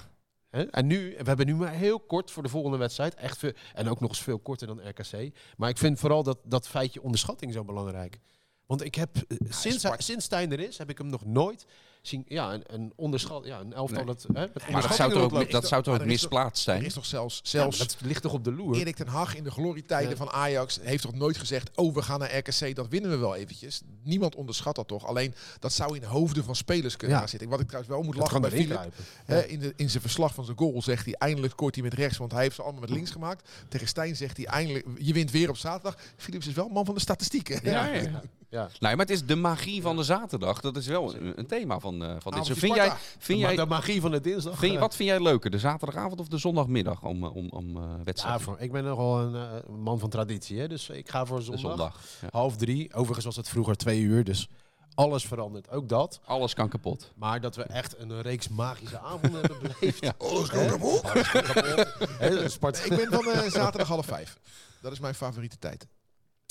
En nu, we hebben nu maar heel kort voor de volgende wedstrijd. Echt veel, en ook nog eens veel korter dan RKC. Maar ik vind vooral dat, dat feitje onderschatting zo belangrijk. Want ik heb, eh, sinds, hij, sinds Stijn er is, heb ik hem nog nooit zien... Ja, een, een onderschat... Ja, een elftal Nee. dat... Hè, met Maar dat zou toch ook, dat zou toch ook er misplaatst Er zijn? is toch zelfs, Ja, zelfs dat ligt toch op de loer? Erik ten Hag in de glorietijden Ja. van Ajax heeft toch nooit gezegd... oh, we gaan naar RKC, dat winnen we wel eventjes. Niemand onderschat dat toch? Alleen, dat zou in de hoofden van spelers kunnen gaan zitten. Wat ik trouwens wel moet lachen bij Philip... Hè, in, de, in zijn verslag van zijn goal zegt hij eindelijk scoort hij met rechts, want hij heeft ze allemaal met links gemaakt. Tegen Stijn zegt hij eindelijk, je wint weer op zaterdag. Philips is wel man van de statistieken. Ja, *laughs* ja. Nee, maar het is de magie van de zaterdag. Dat is wel een, een thema van, eh, van dit. Avondje Zo, vind jij, vind Maar jij, de magie van de dinsdag. vind, wat vind jij leuker, de zaterdagavond of de zondagmiddag om, eh, om, om eh Ja, wedstrijden? ik ben nogal een man van traditie, hè, dus ik ga voor zondag. zondag. Ja. Half drie. Overigens was het vroeger twee uur, dus alles verandert. Ook dat. Alles kan kapot. Maar dat we echt een reeks magische avonden hebben beleefd. *laughs* Ja. Alles kan kapot. Alles kan kapot. Hè, Spart- Ik ben van eh, zaterdag half vijf. Dat is mijn favoriete tijd.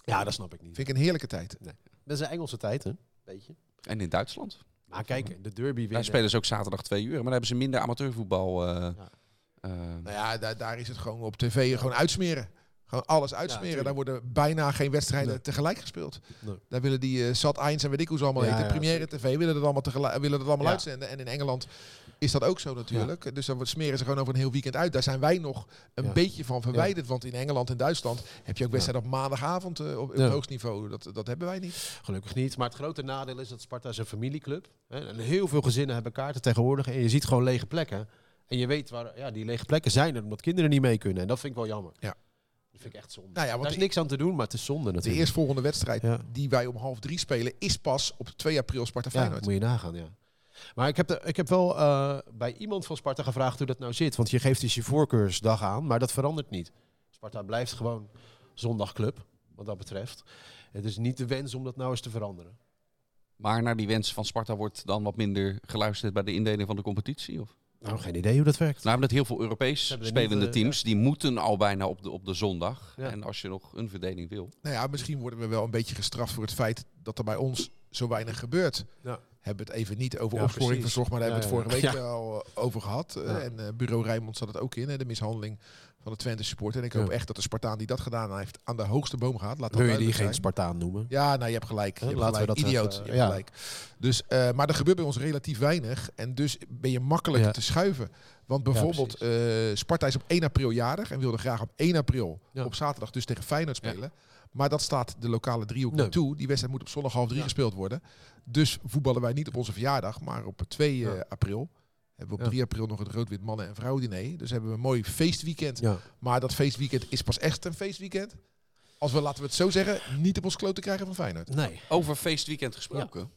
Ja, dat snap ik niet. Vind ik een heerlijke tijd. Dat is een Engelse tijd, hè? Beetje. En in Duitsland? Maar kijk, de derby Daar winnen. spelen ze ook zaterdag twee uur. Maar dan hebben ze minder amateurvoetbal. eh, eh, Nou ja, daar, daar is het gewoon op tv gewoon uitsmeren. Gewoon alles uitsmeren. daar worden bijna geen wedstrijden Nee. tegelijk gespeeld. Nee. Daar willen die uh, Zat Eins en weet ik hoe ze allemaal Ja, heten. Premiere TV willen dat allemaal, tegelijk, willen dat allemaal uitzenden. En in Engeland is dat ook zo natuurlijk. Dus dan wordt- smeren ze gewoon over een heel weekend uit. Daar zijn wij nog een Ja. beetje van verwijderd. Want in Engeland en Duitsland heb je ook wedstrijden op maandagavond eh, op, op hoogst niveau. Dat, dat hebben wij niet. Gelukkig niet. Maar het grote nadeel is dat Sparta is een familieclub. Hè? En heel veel gezinnen hebben kaarten tegenwoordig. En je ziet gewoon lege plekken. En je weet waar ja, die lege plekken zijn er omdat kinderen niet mee kunnen. En dat vind ik wel jammer. Ja. Dat vind ik echt zonde. Nou ja, want Daar is de- niks aan te doen, maar het is zonde De natuurlijk. eerstvolgende wedstrijd Ja. die wij om half drie spelen is pas op 2 april Sparta Ja, Feyenoord. moet je nagaan, ja. Maar ik heb, de, ik heb wel eh, bij iemand van Sparta gevraagd hoe dat nou zit. Want je geeft dus je voorkeursdag aan, maar dat verandert niet. Sparta blijft gewoon zondagclub, wat dat betreft. Het is niet de wens om dat nou eens te veranderen. maar naar die wens van Sparta wordt dan wat minder geluisterd bij de indeling van de competitie? Of? Nou, geen idee hoe dat werkt. Nou, hebben het heel veel Europees spelende niet, eh, teams. Die moeten al bijna op de, op de zondag. Ja. En als je nog een verdeling wil. Nou ja, misschien worden we wel een beetje gestraft voor het feit dat er bij ons zo weinig gebeurt. Ja. Hebben we het even niet over Ja, opsporing van zorg, maar daar hebben we het vorige ja. week al eh, over gehad. Eh, Ja. En eh, bureau Rijnmond zat het ook in, hè, de mishandeling van de Twente supporter. En ik hoop Ja. echt dat de Spartaan die dat gedaan heeft aan de hoogste boom gaat. Laat Wil je die geen. Spartaan noemen? Ja, nou je hebt gelijk. Je hebt laten we gelijk. dat Idioot. even, je hebt ja. gelijk. Dus, eh, maar er gebeurt bij ons relatief weinig. En dus ben je makkelijk te schuiven. Want bijvoorbeeld, eh, Sparta is op 1 april jarig en wilde graag op 1 april op zaterdag dus tegen Feyenoord spelen. Maar dat staat de lokale driehoek Nee. toe. Die wedstrijd moet op zondag half drie gespeeld worden. Dus voetballen wij niet op onze verjaardag, maar op 2 eh, april. Hebben we op Ja. 3 april nog het rood-wit mannen- en vrouwendiner. Dus hebben we een mooi feestweekend. Ja. Maar dat feestweekend is pas echt een feestweekend. Als we, laten we het zo zeggen, niet op ons kloot te krijgen van Feyenoord. Nee. Over feestweekend gesproken.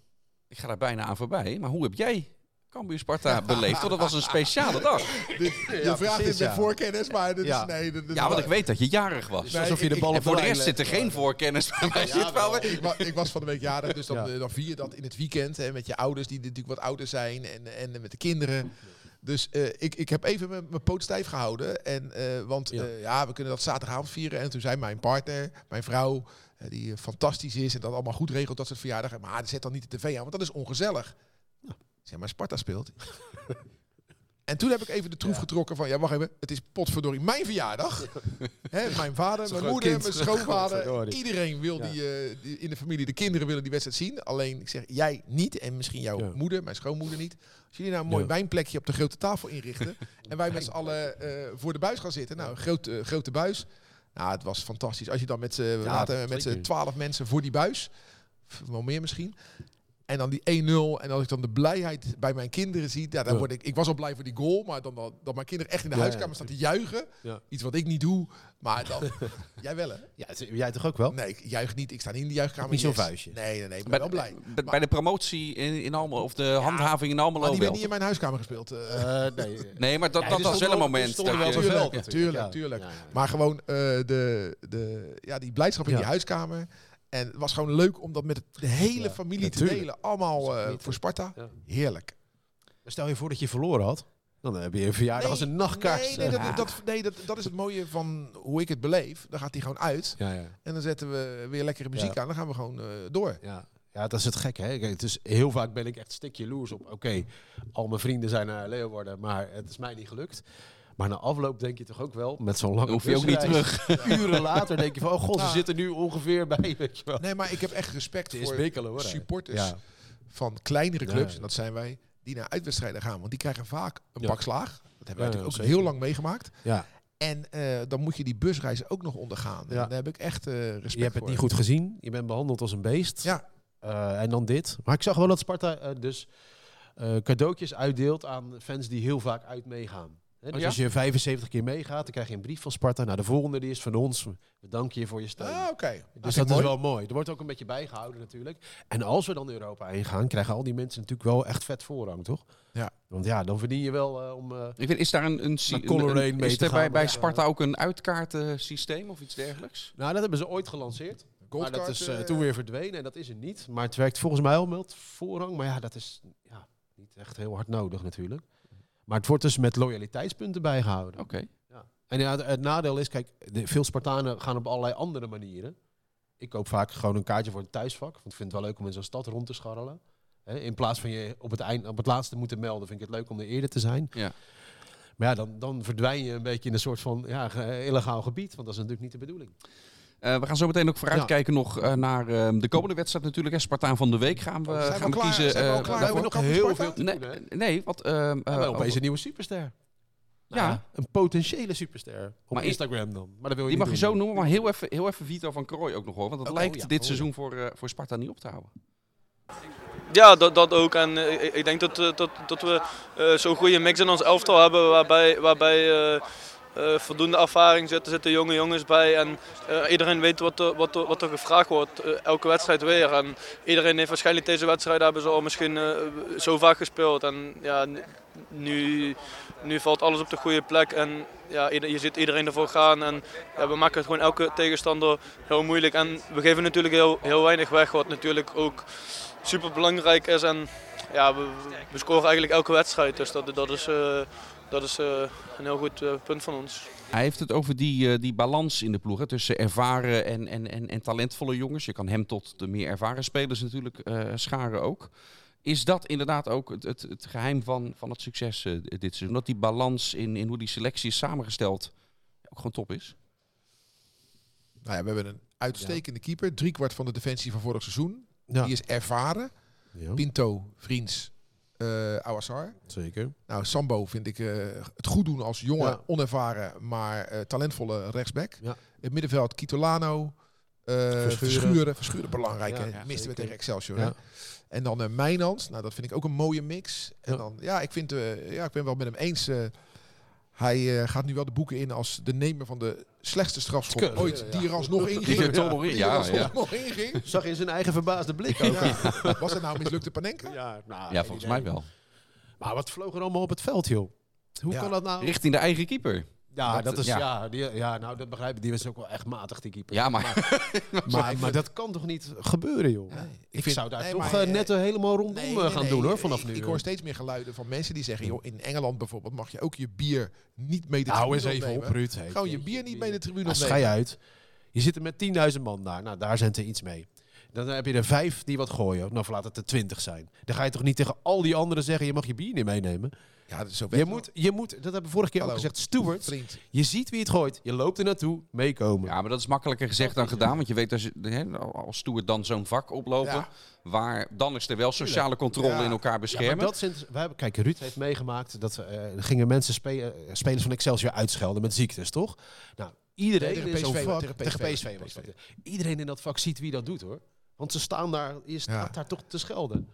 Ik ga daar bijna aan voorbij. Maar hoe heb jij Cambuur Sparta beleefd? Want dat was een speciale dag. *laughs* Je vraagt precies, dit met ja. voorkennis, maar dit Ja. is... Nee, dit Ja, want ik weet dat je jarig was. Nee, alsof je de ik- bal En op voor de rest zit er geen voorkennis bij mij. Zit wel ik, wa- ik was van de week jarig, dus dan, Ja. eh, dan vier je dat in het weekend. Hè, met je ouders, die natuurlijk wat ouder zijn. En, en met de kinderen. Dus eh, ik, ik heb even mijn, poot stijf gehouden. En, eh, want Ja. ja. ja, we kunnen dat zaterdagavond vieren. En toen zei mijn partner, mijn vrouw, die fantastisch is. En dat allemaal goed regelt, dat soort verjaardag. Maar zet dan niet de tv aan, want dat is ongezellig. Zeg, maar Sparta speelt. *laughs* En toen heb ik even de troef getrokken van, ja wacht even, het is potverdorie mijn verjaardag. *laughs* Hè, mijn vader, mijn moeder, kind. mijn schoonvader, iedereen wil Ja. die, eh, die, in de familie, de kinderen willen die wedstrijd zien. Alleen, ik zeg, jij niet en misschien jouw Ja. moeder, mijn schoonmoeder niet. Als jullie nou een mooi wijnplekje op de grote tafel inrichten *laughs* en wij met z'n allen eh, voor de buis gaan zitten. Nou, een grote, grote buis. Nou, het was fantastisch. Als je dan met z'n twaalf mensen voor die buis, wel meer misschien. En dan die 1-0. En als ik dan de blijheid bij mijn kinderen zie. Ja, dan word ik, ik was al blij voor die goal. Maar dan, dan, dat mijn kinderen echt in de Ja, huiskamer ja, staan te juichen. Ja. Iets wat ik niet doe. Maar dan... *laughs* jij wel hè? Ja, jij toch ook wel? Nee, ik juich niet. Ik sta niet in de juichkamer. Niet zo'n yes. vuistje. Nee, nee, nee. Ik ben Bij, wel blij. bij- bij de promotie in, in Almelo, of de handhaving in Almelo Maar die werd niet in mijn huiskamer gespeeld. eh. Eh, nee. *laughs* Nee, maar dat, Ja, dat er was wel een moment. stonden dat wel tuurlijk, natuurlijk, tuurlijk, ja. tuurlijk. Ja, ja. Maar gewoon eh, de, de, ja, die blijdschap in Ja. die huiskamer. En het was gewoon leuk om dat met de hele Ja, familie te delen. Allemaal eh, voor Sparta. Ja. Heerlijk. Stel je voor dat je verloren had. Dan heb je een verjaardag als een nachtkaars. Nee, nee, dat, eh. dat, nee dat, dat is het mooie van hoe ik het beleef. Dan gaat hij gewoon uit. Ja, ja. En dan zetten we weer lekkere muziek Ja. aan. Dan gaan we gewoon eh, door. Ja. ja, dat is het gekke. Hè? Kijk, het is, heel vaak ben ik echt stik jaloers op. Oké, al mijn vrienden zijn naar Leeuwarden, maar het is mij niet gelukt. Maar na afloop denk je toch ook wel, met zo'n lange hoef je ook niet busreis, terug. *laughs* Uren later denk je van, oh god, ze Nou. zitten nu ongeveer bij, *laughs* weet je wel. Nee, maar ik heb echt respect is voor hoor. supporters Ja. van kleinere clubs. ja. En dat zijn wij. Die naar uitwedstrijden gaan. Want die krijgen vaak een Ja. bak slaag. Dat hebben wij Ja, natuurlijk ook zeker. heel lang meegemaakt. ja, En eh, dan moet je die busreizen ook nog ondergaan. En Ja. daar heb ik echt eh, respect je hebt het voor. niet goed gezien. Je bent behandeld als een beest. Ja, Eh, en dan dit. Maar ik zag wel dat Sparta dus eh, cadeautjes uitdeelt aan fans die heel vaak uit meegaan. Dus ja? als je 75 keer meegaat, dan krijg je een brief van Sparta. Nou, de volgende die is van ons. We danken je voor je steun. ah, oké. dus dat is wel mooi. Er wordt ook een beetje bijgehouden natuurlijk. En als we dan Europa ingaan, krijgen al die mensen natuurlijk wel echt vet voorrang, toch? Ja. Want ja, dan verdien je wel eh, om... eh, Ik weet, is daar een, een, een- is er bij, gaan, bij. Sparta ook een uitkaartensysteem of iets dergelijks? nou, dat hebben ze ooit gelanceerd. Maar dat is eh, toen weer verdwenen en dat is er niet. Maar het werkt volgens mij al met voorrang. Maar ja, dat is ja, niet echt heel hard nodig natuurlijk. Maar het wordt dus met loyaliteitspunten bijgehouden. Oké. Ja. En ja, het nadeel is, kijk, de, veel Spartanen gaan op allerlei andere manieren. Ik koop vaak gewoon een kaartje voor het thuisvak. Want ik vind het wel leuk om in zo'n stad rond te scharrelen. In plaats van je op het, eind, op het laatste te moeten melden, vind ik het leuk om er eerder te zijn. Ja. Maar ja, dan, dan verdwijn je een beetje in een soort van ja, illegaal gebied. Want dat is natuurlijk niet de bedoeling. Eh, we gaan zo meteen ook vooruitkijken nog eh, naar eh, de komende wedstrijd natuurlijk. Hè. Spartaan van de week gaan we, Oh, zijn we gaan we klaar? kiezen. Zijn we al eh, klaar? we hebben daarvoor. nog heel veel te doen, hè? Nee, nee, wat... ehm, We eh, opeens over- een nieuwe superster. Ja. Nou, een potentiële superster. Op Maar Instagram dan. Maar dat wil je Die mag je zo noemen, maar heel even, heel even Vito van Krooi ook nog hoor. Want dat Oh, lijkt ja. dit Oh, seizoen voor, eh, voor Sparta niet op te houden. Ja, dat, dat ook. En ik, ik denk dat, dat, dat we eh, zo'n goede mix in ons elftal hebben waarbij, waarbij eh, voldoende ervaring zit. Er zitten jonge jongens bij en eh, iedereen weet wat, er- wat, er- wat er gevraagd wordt. eh, elke wedstrijd weer. En iedereen heeft waarschijnlijk deze wedstrijd al misschien zo vaak gespeeld. En ja, nu, nu valt alles op de goede plek en ja, je ziet iedereen ervoor gaan. En ja, we maken het gewoon elke tegenstander heel moeilijk. En we geven natuurlijk heel, heel weinig weg, wat natuurlijk ook super belangrijk is. En ja, we, we scoren eigenlijk elke wedstrijd. Dus dat, dat is, dat is eh, een heel goed eh, punt van ons. Hij heeft het over die, eh, die balans in de ploeg hè, tussen ervaren en, en, en, en talentvolle jongens. Je kan hem tot de meer ervaren spelers natuurlijk eh, scharen ook. Is dat inderdaad ook het, het, het geheim van, van het succes eh, dit seizoen? Dat die balans in, in hoe die selectie is samengesteld ook gewoon top is? Nou ja, we hebben een uitstekende keeper. Driekwart van de defensie van vorig seizoen. Ja. Die is ervaren. Ja, Pinto, Vriends, eh Awassar. zeker. Nou, Sambo vind ik eh, het goed doen als jonge, Ja. onervaren, maar eh, talentvolle rechtsback. Ja. Het middenveld Kitolano, eh Verschuren. Verschuren. Verschuren. belangrijk, Ja, hè? Misten we tegen Excelsior. Hè? En dan eh Mijnans. Nou, dat vind ik ook een mooie mix. En Ja. dan, ja, ik vind, eh, ja, ik ben wel met hem eens. Hij eh, gaat nu wel de boeken in als de nemer van de slechtste strafschop ooit die er alsnog in Die ging. er toch nog in, Die er ja, alsnog ja. nog in ging. Zag je in zijn eigen verbaasde blik ook. Ja. Was het nou mislukte Panenka? Ja, nou, Ja, volgens mij wel. Maar wat vloog er allemaal op het veld, joh? Hoe Ja. kan dat nou? Richting de eigen keeper. Ja, Dat- dat is, ja. ja. die, ja, nou, dat begrijp ik. Die was ook wel echt matig, die keeper. Ja, maar, Maar, *laughs* maar dat kan toch niet gebeuren, joh? Nee, ik vind- zou daar nee, toch maar, eh, net helemaal rondom Nee, eh, nee, gaan nee. doen, hoor, vanaf ik, nu. Ik hoor steeds meer geluiden van mensen die zeggen... joh, in Engeland bijvoorbeeld mag je ook je bier niet mee de Hou eens tribune even op. Ruud. Hey, Gewoon je bier niet mee de tribune Nou, opnemen. schei uit. Je zit er met 10.000 man daar. Nou, daar zijn er iets mee. Dan heb je er vijf die wat gooien. Nou, laat het er twintig zijn. Dan ga je toch niet tegen al die anderen zeggen... je mag je bier niet meenemen. Ja, dat is zo Je moet, je moet, dat hebben we vorige keer Hallo. ook gezegd, stewards. Vriend. Je ziet wie het gooit. Je loopt er naartoe, meekomen. Ja, maar dat is makkelijker gezegd dan gedaan. Want je weet als, je, als steward dan zo'n vak oplopen. Ja. Waar, dan is er wel sociale controle Ja. in elkaar Ja, beschermen. maar dat zijn, we hebben, kijk, Ruud heeft meegemaakt dat eh, gingen mensen spe- eh, spelers van Excelsior uitschelden met ziektes, toch? Nou, iedereen tegen in zo'n PSV, vak, tegen tegen PSV, PSV, was dat. Iedereen in dat vak ziet wie dat doet, hoor. Want ze staan daar, je staat Ja. daar toch te schelden.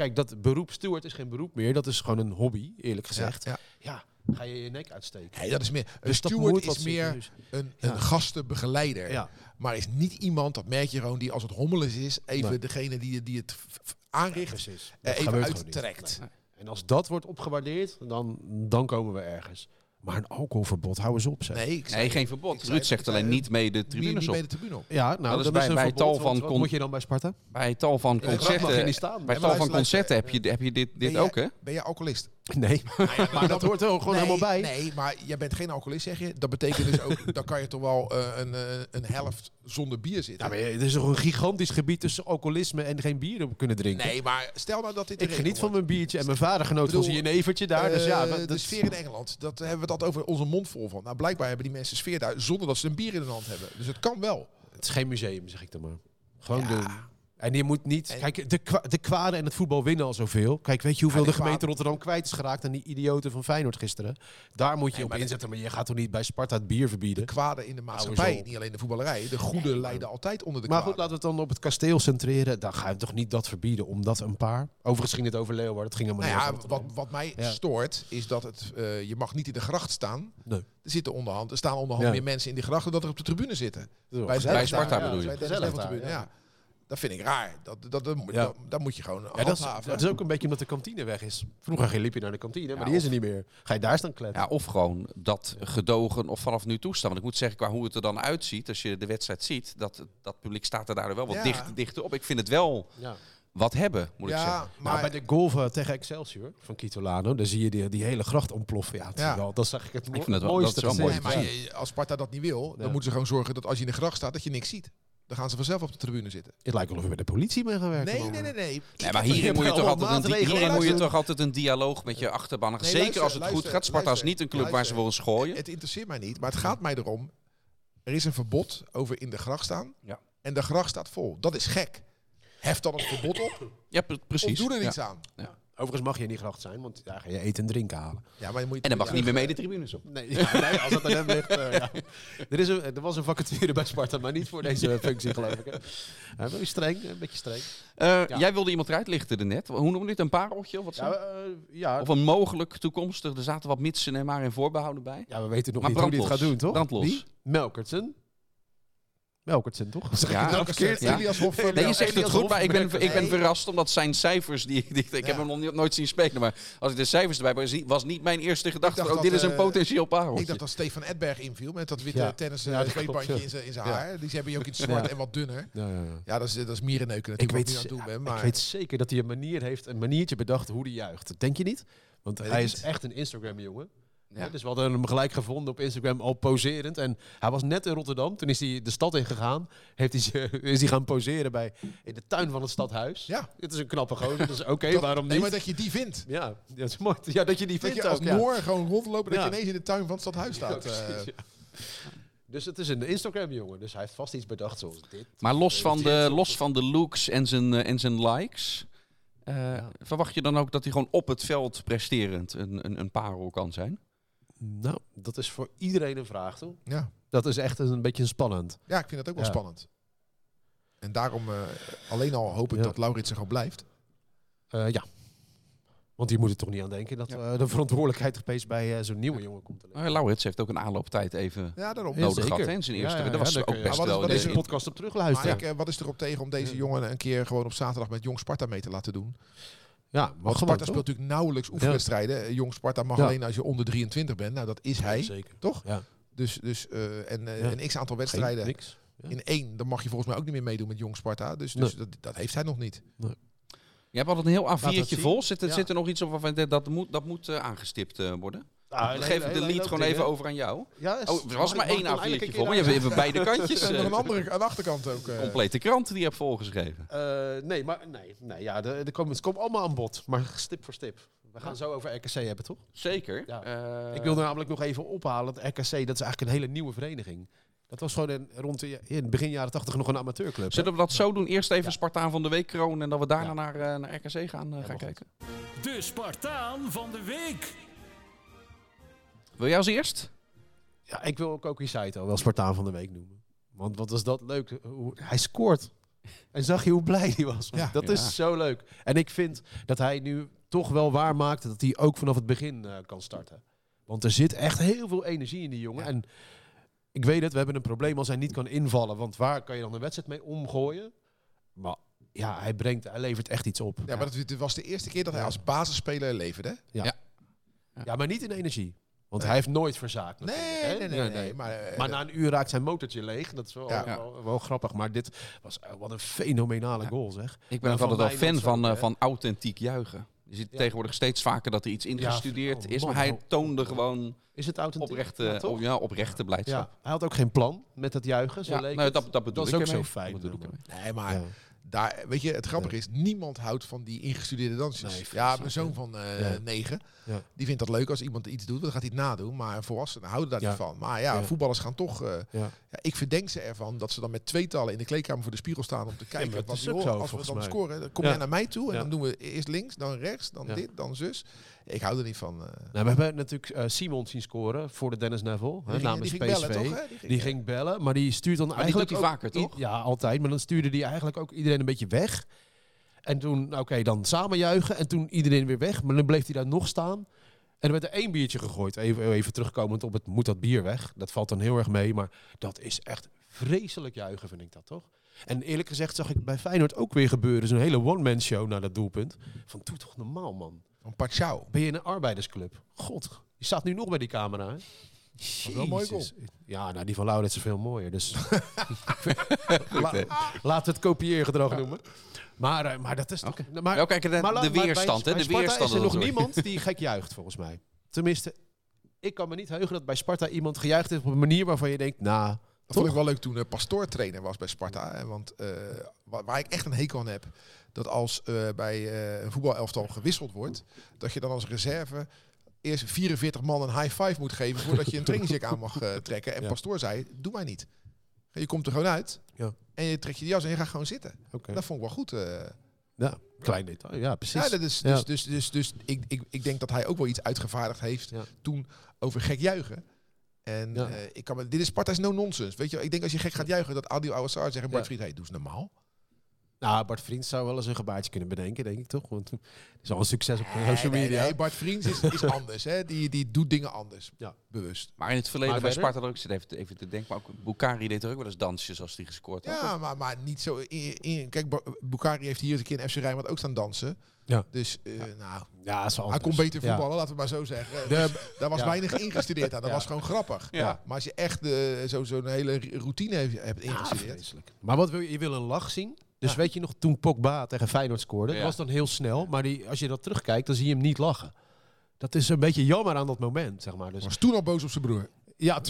Kijk, dat beroep steward is geen beroep meer. Dat is gewoon een hobby, eerlijk gezegd. Ja, Ja, ga je je nek uitsteken. Nee, dat is meer. Een Dus steward is meer serieus. een, Ja. een gastenbegeleider. Ja. Maar is niet iemand, dat merk je gewoon, die als het hommelig is, even Nee. degene die, die het aanricht, Precies. eh, even uittrekt. Nee. En als dat wordt opgewaardeerd, dan, dan komen we ergens. Maar een alcoholverbod, hou eens op, zeg. Nee, ik zei- Nee, geen verbod. ik zei- Ruud zegt alleen niet mee de Niet, tribunes niet op. bij de tribune op. Ja, nou, Dat is bij- is een bij verbod, tal van wat moet je dan bij Sparta? Bij tal van concerten, je bij tal van concerten heb je, heb je dit, dit Ben ook, hè? Ben jij alcoholist? *laughs* Nee, maar *laughs* dat hoort er gewoon nee, helemaal bij. Nee, maar jij bent geen alcoholist, zeg je. Dat betekent dus ook, dan kan je toch wel eh, een, eh, een helft zonder bier zitten. Ja, maar er is toch een gigantisch gebied tussen alcoholisme en geen bier kunnen drinken. Nee, maar stel nou dat dit ik geniet van mijn biertje en mijn vader genoot van bedoel, zijn jenevertje daar. dus ja, Eh, maar de sfeer in Engeland, dat hebben we dat over onze mond vol van. Nou, blijkbaar hebben die mensen sfeer daar zonder dat ze een bier in de hand hebben. Dus het kan wel. het is geen museum, zeg ik dan maar. Gewoon Ja. doen. En je moet niet... Kijk, de, kwa, de kwade en het voetbal winnen al zoveel. Kijk, weet je hoeveel Ja, de de gemeente kwade- Rotterdam kwijt is geraakt aan die idioten van Feyenoord gisteren? Daar moet je Nee, op maar inzetten, maar je gaat toch niet bij Sparta het bier verbieden? De kwaden in de maatschappij, niet alleen de voetballerij. De goede leiden altijd onder de Maar kwaden. goed, laten we het dan op het kasteel centreren. Dan ga je toch niet dat verbieden, omdat een paar... Overigens ging het over Leeuwarden, het ging helemaal Nou niet ja, wat, wat mij Ja. stoort, is dat het, eh, je mag niet in de gracht staan. Nee. Er, zitten onderhand, er staan onderhand meer mensen in de gracht dan dat er op de tribune zitten. Bij Sparta bedoel je? bij de tribune, ja. Dat vind ik raar. Dat, dat, dat, Ja. dat, dat moet je gewoon Ja, dat, is, handhaven. dat is ook een beetje omdat de kantine weg is. Vroeger liep je naar de kantine, maar Ja, die is er niet meer. Ga je daar staan kletsen? Ja, of gewoon dat gedogen of vanaf nu toestaan. Want ik moet zeggen, qua hoe het er dan uitziet, als je de wedstrijd ziet, dat, dat publiek staat er daar wel wat Ja. dicht, dichter op. Ik vind het wel Ja. wat hebben, moet ik zeggen. Maar maar bij de golf eh, tegen Excelsior van Kitolano, dan zie je die, die hele gracht ontploffen. Ja, Ja. wel, dat zag ik het Ik vind het wel- mooiste dat is wel gezicht. mooi Nee, te maar als Sparta dat niet wil, dan moeten ze gewoon zorgen dat als je in de gracht staat, dat je niks ziet. Dan gaan ze vanzelf op de tribune zitten. Het lijkt wel of we bij de politie mee gaan werken. Nee, nee, nee, nee. Nee, maar hierin moet je, toch altijd een, hierin moet je toch altijd een dialoog met je achterban. Nee, Zeker luister, als het goed gaat. Sparta is niet een club waar ze ons gooien. Het interesseert mij niet, maar het gaat mij erom. Er is een verbod over in de gracht staan. Ja. En de gracht staat vol. Dat is gek. Hef dan het verbod op. Ja, pre- precies. Of doe er Ja. iets aan. Overigens mag je in die gracht zijn, want daar ga je eten en drinken halen. Ja, maar dan moet je En dan mag je niet meer mee de tribunes op. Nee, *laughs* ja, nee als dat aan hem ligt. eh, ja. *laughs* er, is een, er was een vacature bij Sparta, maar niet voor deze *laughs* functie, geloof ik. Hè. Beetje streng, een beetje streng. Eh, Ja. Jij wilde iemand eruit lichten daarnet. Hoe noem je dit? Een pareltje of wat? Ja, zo? eh, ja, Of een mogelijk toekomstig. Er zaten wat mitsen en maar in voorbehouden bij. ja, we weten nog Maar niet hoe hij het brandlos. gaat doen, toch? Brandlos. Wie? Melkertsen. Melkertsen, toch? Zeg Ja, nou verkeerd? ja. Elias Hoff. Nee, je zegt het goed, maar ik ben, ik ben Nee. verrast omdat zijn cijfers, die, die- ik heb hem nog niet- nooit zien spelen, maar als ik de cijfers erbij was, niet- was niet mijn eerste gedachte, dacht oh, dat, dit is een eh, potentieel pareltje. Ik dacht dat Stefan Edberg inviel met dat witte Ja. tennis ja. in zijn in zijn Ja. haar. Die hebben je ook iets zwart Ja. en wat dunner. Ja, ja, ja. Ja, dat is, dat is mierenneuken Ik natuurlijk. weet, wat ik nu aan het doen ben. Maar ik weet zeker dat hij een manier heeft, een maniertje bedacht hoe hij juicht. Denk je niet? Want hij is echt een Instagram-jongen. Ja. Dus we hadden hem gelijk gevonden op Instagram, al poserend. En hij was net in Rotterdam. Toen is hij de stad ingegaan. Heeft hij, *laughs* is hij gaan poseren bij, in de tuin van het stadhuis. Ja. Het is een knappe gozer, dus oké, waarom Nee, niet? maar dat je die vindt. Ja, dat is mooi. Ja, dat je die Dat vindt je als ook, ja. Gewoon rondlopen, dat je ineens in de tuin van het stadhuis staat. Ja, eh. precies, ja. Dus het is een Instagram-jongen. Dus hij heeft vast iets bedacht zoals dit. Maar los van, de, los van de looks en zijn, eh, en zijn likes, eh, verwacht je dan ook dat hij gewoon op het veld presterend een, een, een parel kan zijn? Nou, dat is voor iedereen een vraag, toch? ja. Dat is echt een beetje spannend. ja, ik vind dat ook wel Ja. spannend. En daarom eh, alleen al hoop ik Ja. dat Lauritsen gewoon blijft. Eh, ja. Want die moet er toch niet aan denken dat eh, de verantwoordelijkheid opeens bij eh, zo'n nieuwe jongen komt te liggen. Laurits heeft ook een aanlooptijd even Ja, daarom. Nodig zeker. gehad. Hè? In zijn Ja, eerste, ja, ja, dat was ook best Maar wel... is- wat is er deze podcast op Maar terugluisteren. ik, eh, wat is er op tegen om deze Ja. jongen een keer gewoon op zaterdag met Jong Sparta mee te laten doen? Ja, Want Sparta speelt natuurlijk nauwelijks oefenwedstrijden. Eh, Jong Sparta mag Ja. alleen als je onder 23 bent. Nou, dat is hij. Zeker. toch? Ja. Dus, dus eh, en eh, Ja. een x-aantal Geen, wedstrijden niks. Ja. in één, dan mag je volgens mij ook niet meer meedoen met Jong Sparta. Dus, dus dat, dat heeft hij nog niet. Je hebt altijd een heel het A4'tje zien. vol. Zit er, Ja. zit er nog iets op waarvan dat moet, dat moet aangestipt eh, worden? Dan geef ik de lead gewoon even over aan jou. Ja, is- Oh, er was maar één ik dan eindelijk A4'tje een vol. Maar je hebt even *laughs* beide kantjes. En nog een eh, andere aan de achterkant ook. eh. complete krant die je hebt volgeschreven. Eh, nee, maar nee, nee ja, er, er komen, het komt allemaal aan bod. Maar stip voor stip. We gaan zo over RKC hebben, toch? Zeker. Ja. Eh, ik wilde namelijk nog even ophalen dat RKC, dat is eigenlijk een hele nieuwe vereniging. Dat was gewoon een, rond de, in begin jaren 80 nog een amateurclub. Zullen we dat zo doen? Eerst even Ja. Spartaan van de Week kronen en dat we daarna Ja. naar, naar RKC gaan, gaan kijken. De Spartaan van de week. Wil jij als eerst? Ja, ik wil ook Koki Saito wel Spartaan van de Week noemen. Want wat was dat leuk. Hoe- Hij scoort. En zag je hoe blij hij was? Ja. dat Ja. is zo leuk. En ik vind dat hij nu toch wel waarmaakt dat hij ook vanaf het begin eh, kan starten. Want er zit echt heel veel energie in die jongen. En ik weet het, we hebben een probleem als hij niet kan invallen. Want waar kan je dan een wedstrijd mee omgooien? Maar ja, hij, brengt, hij levert echt iets op. Ja, maar dat, dit was de eerste keer dat hij Ja. als basisspeler leverde. Ja, maar niet in energie. Want hij heeft nooit verzaakt. Nee, natuurlijk, hè? nee, nee, nee, Maar, eh, Maar na een uur raakt zijn motortje leeg. Dat is wel, Ja. wel, wel grappig. Maar dit was eh, wat een fenomenale goal, zeg. Ik ben ook altijd wel fan van, ook, eh, van authentiek juichen. Je ziet Ja. tegenwoordig steeds vaker dat er iets ingestudeerd oh, is. man, Maar hij oh. toonde gewoon Is het authentiek? oprechte, Ja, oh, oprechte blijdschap. Ja, hij had ook geen plan met het juichen. Zo Ja, leek het. dat, dat bedoel is ik ook ermee. zo fijn. Dat nee, maar Ja. Daar, weet je, het grappige is, niemand houdt van die ingestudeerde dansjes. Nee, ja, mijn zoon van Ja. negen, Ja. die vindt dat leuk als iemand iets doet, dan gaat hij het nadoen. Maar volwassenen houden daar Ja. niet van. Maar ja, voetballers gaan toch... eh, ik verdenk ze ervan dat ze dan met tweetallen in de kleedkamer voor de spiegel staan om te kijken. wat die horen. zo, als we dan mij. scoren, dan kom jij naar mij toe en dan doen we eerst links, dan rechts, dan dit, dan zus. Ik hou er niet van. eh. Nou, we hebben natuurlijk eh, Simon zien scoren voor de Dennis Neville. Hè, Die ging- namens die ging PSV. bellen, toch, hè? Die ging, Die ging bellen, maar die stuurt dan Maar die eigenlijk hij ook vaker, toch? Ja, altijd. Maar dan stuurde hij eigenlijk ook iedereen een beetje weg. En toen, nou, oké, dan samen juichen. En toen iedereen weer weg. Maar dan bleef hij daar nog staan. En er werd er één biertje gegooid. Even, even terugkomend op het moet dat bier weg. Dat valt dan heel erg mee. Maar dat is echt vreselijk juichen, vind ik dat toch? En eerlijk gezegd zag ik bij Feyenoord ook weer gebeuren. Zo'n hele one-man show naar dat doelpunt. Van, doe toch normaal, man. Van Pachau. Ben je in een arbeidersclub? God, je staat nu nog bij die camera, hè? wel een. Ja, nou, die van Laurits is veel mooier. Dus *laughs* La, laten we het kopieergedrag noemen. Maar, eh, maar dat is toch... Maar, Wel kijken naar maar la- de maar weerstand, bij, hè? De bij Sparta weerstand. is er nog niemand die gek juicht, volgens mij. Tenminste, ik kan me niet heugen dat bij Sparta iemand gejuicht heeft op een manier waarvan je denkt, nou... Dat vond ik wel leuk toen uh, Pastoor trainer was bij Sparta. Hè, want eh, waar, waar ik echt een hekel aan heb, dat als eh, bij eh, een voetbalelftal gewisseld wordt, dat je dan als reserve eerst 44 man een high five moet geven voordat je een trainingsjack aan mag eh, trekken. En Ja. Pastoor zei, doe mij niet. Je komt er gewoon uit Ja. en je trekt je jas en je gaat gewoon zitten. Dat vond ik wel goed. eh. Ja, klein detail. Ja, precies. Ja, dat is, Ja. dus, dus, dus, dus ik, ik, ik denk dat hij ook wel iets uitgevaardigd heeft toen over gek juichen. En Ja. eh, ik kan me, dit is Sparta is no nonsense. Weet je, ik denk als je gek gaat juichen, dat Adil Ouassar zeggen, Bart Ja. Fried, hey, doe eens normaal. Nou, Bart Vriend zou wel eens een gebaartje kunnen bedenken, denk ik toch? Want het is al een succes op social Nee, media. nee, Bart Vriends is, is *laughs* anders. Hè? Die, die doet dingen anders. Ja. Bewust. Maar in het verleden Maar bij verder? Sparta, ook, ik zit even, te- even te denken, maar ook Bukari deed er ook wel eens dansjes als hij gescoord had. Ja, maar, maar niet zo. In, in- kijk, Bukari heeft hier eens een keer in FC Rijnmond ook staan dansen. Ja. Dus, eh, nou, Ja, hij kon beter Ja. voetballen, laten we maar zo zeggen. De- Daar was Ja. weinig ingestudeerd aan. Dat Ja. was gewoon grappig. Ja. Maar als je echt zo- zo'n hele routine heeft, hebt ingestudeerd. Maar wat wil je? Je wil een lach zien. Dus Ja. weet je nog, toen Pogba tegen Feyenoord scoorde, Ja. dat was dan heel snel. Maar die, als je dat terugkijkt, dan zie je hem niet lachen. Dat is een beetje jammer aan dat moment, zeg maar. Dus, was toen al boos op zijn broer. Ja,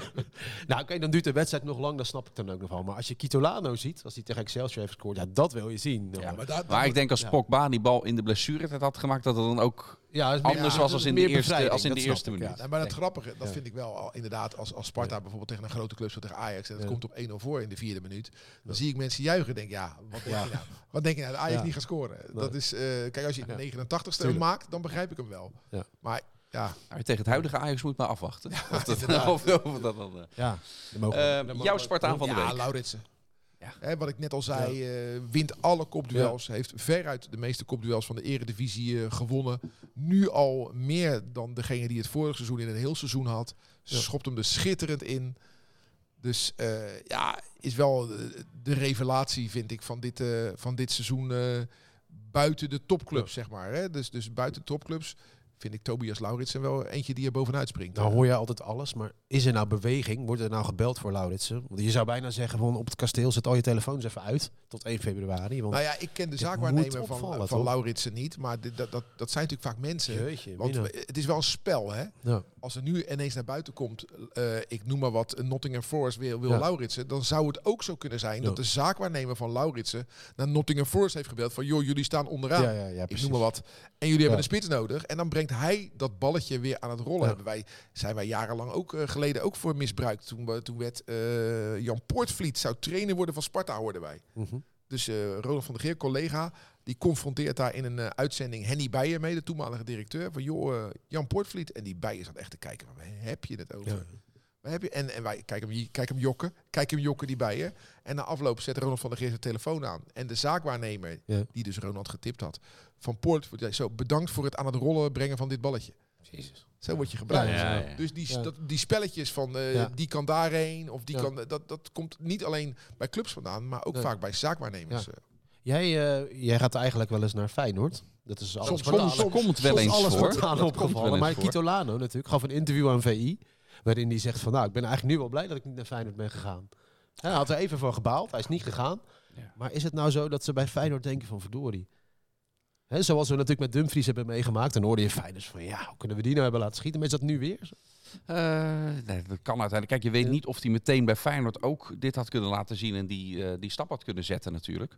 *laughs* nou oké, dan duurt de wedstrijd nog lang, dat snap ik dan ook nog wel. Maar als je Kitolano ziet, als hij tegen Excelsior heeft gescoord, ja, dat wil je zien. Ja, Maar, Maar ik denk als Ja. Pogba die bal in de blessuretijd had gemaakt, dat het dan ook ja, meer- anders ja, was dat als in de eerste, als in de dat eerste ik, ja. minuut. Nee, maar dat Denk- grappige, dat Ja. vind ik wel al, inderdaad als, als Sparta Ja. bijvoorbeeld tegen een grote club zo tegen Ajax en het Ja. komt op 1-0 voor in de vierde minuut, dan zie ik mensen juichen en denk ja, wat denk Ja. je nou? Wat denk je nou dat Ajax Ja. niet gaat scoren? Dat is, eh, kijk als je in de Ja. 89ste Tuurlijk. maakt, dan begrijp ik hem wel. Ja. Maar ja, Maar tegen het huidige Ajax moet maar afwachten. of, dat, inderdaad. of, of dat dan... eh. Ja, mogen Eh, jouw Spartaan van de ja, week. Lauritsen. Ja. Hè, wat ik net al zei, eh, wint alle kopduels. Heeft veruit de meeste kopduels van de eredivisie eh, gewonnen. Nu al meer dan degene die het vorig seizoen in een heel seizoen had. Ja. Schopt hem er schitterend in. Dus ja, is wel de revelatie, vind ik, van dit, van dit seizoen. buiten de topclubs, zeg maar. Hè? Dus, dus buiten topclubs vind ik Tobias Lauritsen wel eentje die er bovenuit springt. Nou hoor je altijd alles, maar is er nou beweging? Wordt er nou gebeld voor Lauritsen? Want je zou bijna zeggen, van op het kasteel zet al je telefoons even uit tot 1 februari. Want nou ja, ik ken de zaakwaarnemer van, opvallen, van? Lauritsen niet, maar dit, dat, dat, dat zijn natuurlijk vaak mensen. Jeetje, Want we- het is wel een spel, hè? Ja. Als er nu ineens naar buiten komt, eh, ik noem maar wat, Nottingham Forest wil, wil Ja. Lauritsen, dan zou het ook zo kunnen zijn Ja. dat de zaakwaarnemer van Lauritsen naar Nottingham Forest heeft gebeld van, joh, jullie staan onderaan. Ja, ja, ja, ik noem maar wat. En jullie hebben een spits nodig. En dan brengt hij dat balletje weer aan het rollen. Ja. Hebben wij, zijn wij jarenlang ook eh, geleden ook voor misbruikt. Toen, we- toen werd eh, Jan Poortvliet zou trainer worden van Sparta, hoorden wij. Mhm. Dus eh Ronald van der Geer, collega, die confronteert daar in een uitzending Henny Beijer mee, de toenmalige directeur. Van joh, Jan Poortvliet. En die Beijer zat echt te kijken, waar heb je het over? Ja. Heb je? En, en wij kijken hem, kijk hem jokken, kijk hem jokken die Beijer. En na afloop zet Ronald van der Geer zijn telefoon aan. En de zaakwaarnemer, Ja. die dus Ronald getipt had, van Poort, zo, bedankt voor het aan het rollen brengen van dit balletje. Zo word je gebruikt. Ja, ja, ja. Dus die, Ja. dat, die spelletjes van eh, Ja. die kan daarheen of die Ja. kan, dat, dat komt niet alleen bij clubs vandaan, maar ook Nee. vaak bij zaakwaarnemers. Ja. eh. Jij, eh, jij gaat eigenlijk wel eens naar Feyenoord. Dat is alles Soms- spontaan- soms- komt wel soms eens alles voor. komt wel opgevallen. Maar voor. Kito Lano natuurlijk gaf een interview aan VI. Waarin hij zegt van nou, ik ben eigenlijk nu wel blij dat ik niet naar Feyenoord ben gegaan. Hij had er even voor gebaald. Hij is niet gegaan. Ja. Maar is het nou zo dat ze bij Feyenoord denken van verdorie? Hè, zoals we natuurlijk met Dumfries hebben meegemaakt. Dan hoorde je Feyenoord van ja, hoe kunnen we die nou hebben laten schieten? Maar is dat nu weer? Eh, nee, dat kan uiteindelijk. Kijk, je weet Ja. niet of hij meteen bij Feyenoord ook dit had kunnen laten zien en die, eh, die stap had kunnen zetten natuurlijk.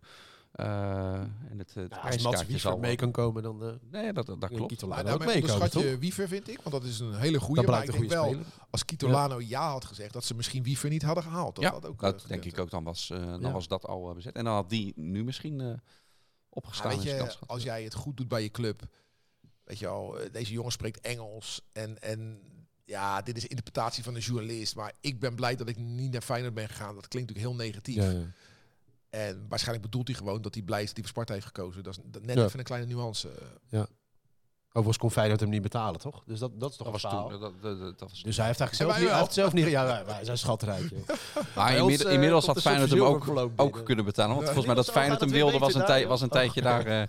Eh, en het, het Ja, als Mats Wiever zal mee kan komen, dan eh Nee, dat, dat, dat klopt. Kito Maar Lano ook mee toch? je Wiever, vind ik. Want dat is een hele goede. Dat Maar ik denk wel, speler. als Kitolano ja. had gezegd, dat ze misschien Wiever niet hadden gehaald. Dat ja, had ook, dat eh, denk ik ook. Dan was, eh, dan Ja. was dat al eh, bezet. En dan had die nu misschien eh, opgestaan. weet je, als jij het goed doet bij je club, weet je al, eh, deze jongen spreekt Engels en, en ja, dit is interpretatie van een journalist, maar ik ben blij dat ik niet naar Feyenoord ben gegaan. Dat klinkt natuurlijk heel negatief. Ja, ja. En waarschijnlijk bedoelt hij gewoon dat hij blij is dat hij voor Sparta heeft gekozen. Dat is net Ja. even een kleine nuance. Overigens kon Feyenoord hem niet betalen, toch? Dus dat, dat is toch dat was een verhaal. toen. Dat, dat, dat, dat was Dus hij heeft eigenlijk En zelf niet, hij wel. heeft zelf niet... *laughs* Ja, wij, wij zijn schatrijk, joh. Maar Bij ons, inmiddels, eh, inmiddels had Feyenoord hem ook, ook kunnen betalen. Want Ja. volgens mij dat Feyenoord hem wilde was een, tij- was een tijdje daar... *laughs*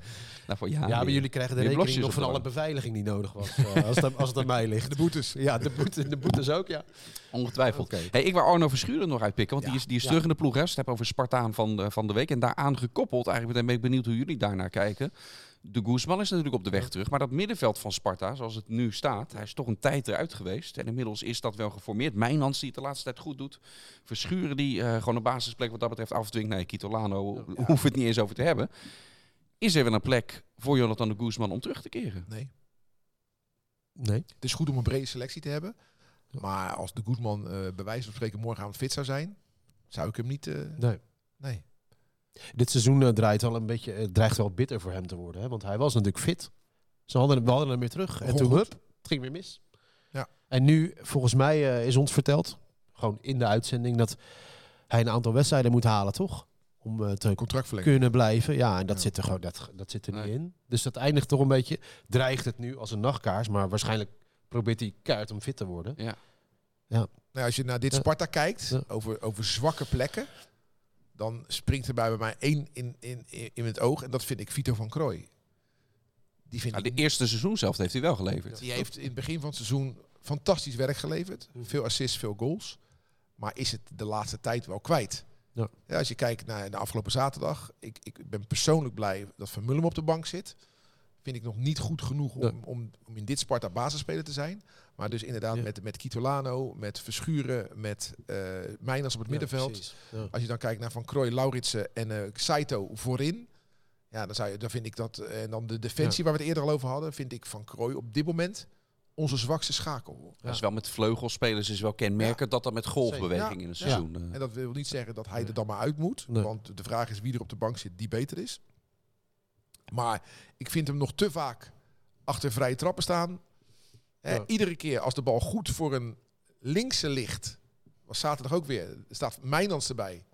nou, voor Ja, jaren. maar jullie krijgen de rekening nog van alle beveiliging die nodig was. *laughs* eh, als, het, als het aan mij ligt. De boetes. Ja, de, boete, de boetes ook, ja. Ongetwijfeld. Hey, ik wil Arno Verschuren nog uitpikken, want Ja. die is, die is Ja. terug in de ploeg. Hè. Het hebt over Spartaan van de, van de week. En daaraan gekoppeld, eigenlijk ben ik benieuwd hoe jullie daarnaar kijken. De Guzman is natuurlijk op de weg terug. Maar dat middenveld van Sparta, zoals het nu staat, hij is toch een tijd eruit geweest. En inmiddels is dat wel geformeerd. Mijnans die het de laatste tijd goed doet. Verschuren die eh, gewoon een basisplek wat dat betreft afdwingt. Nee, Kitolano Ja. hoeft het niet eens over te hebben. Is er wel een plek voor Jonathan de Guzman om terug te keren? Nee. Nee. Het is goed om een brede selectie te hebben. Maar als de Guzman eh bij wijze van spreken morgenavond fit zou zijn, zou ik hem niet... eh, nee. nee. Dit seizoen eh, draait wel een beetje, het dreigt wel bitter voor hem te worden. Hè? Want hij was natuurlijk fit. Ze hadden, hem- we hadden hem weer terug. En toen, hup, het ging weer mis. Ja. En nu, volgens mij, eh, is ons verteld, gewoon in de uitzending, dat hij een aantal wedstrijden moet halen, toch? Om eh, te kunnen blijven. Ja, en dat Ja. zit er gewoon dat, dat zit er Nee. niet in. Dus dat eindigt toch een beetje. Dreigt het nu als een nachtkaars, maar waarschijnlijk probeert hij keihard om fit te worden. Nou, als je naar dit Ja. Sparta kijkt, Ja. over, over zwakke plekken, dan springt er bij mij één in, in, in, in het oog. En dat vind ik Vito van Krooi. Die, vind Nou, ik, de eerste seizoen zelf heeft hij wel geleverd. die heeft in het begin van het seizoen fantastisch werk geleverd. Mhm. Veel assists, veel goals. Maar is het de laatste tijd wel kwijt. Ja. als je kijkt naar de afgelopen zaterdag. Ik, ik ben persoonlijk blij dat Van Mullum op de bank zit. Vind ik nog niet goed genoeg om, om, om in dit Sparta basisspeler te zijn. Maar dus inderdaad Ja. met, met Kitolano, met Verschuren, met eh Mijners op het middenveld. Ja. Als je dan kijkt naar Van Krooi, Lauritsen en eh Saito voorin. Ja, dan, zou je, dan vind ik dat. eh, En dan de defensie waar we het eerder al over hadden. Vind ik Van Krooi op dit moment onze zwakste schakel. Dat is wel met vleugelspelers is wel kenmerkend dat dat met golfbeweging in een seizoen. eh, En dat wil niet zeggen dat hij er dan maar uit moet. Nee. Want de vraag is wie er op de bank zit die beter is. Maar ik vind hem nog te vaak achter vrije trappen staan. Eh, Ja. Iedere keer als de bal goed voor een linkse ligt. Was zaterdag ook weer. Er staat Mijnans erbij.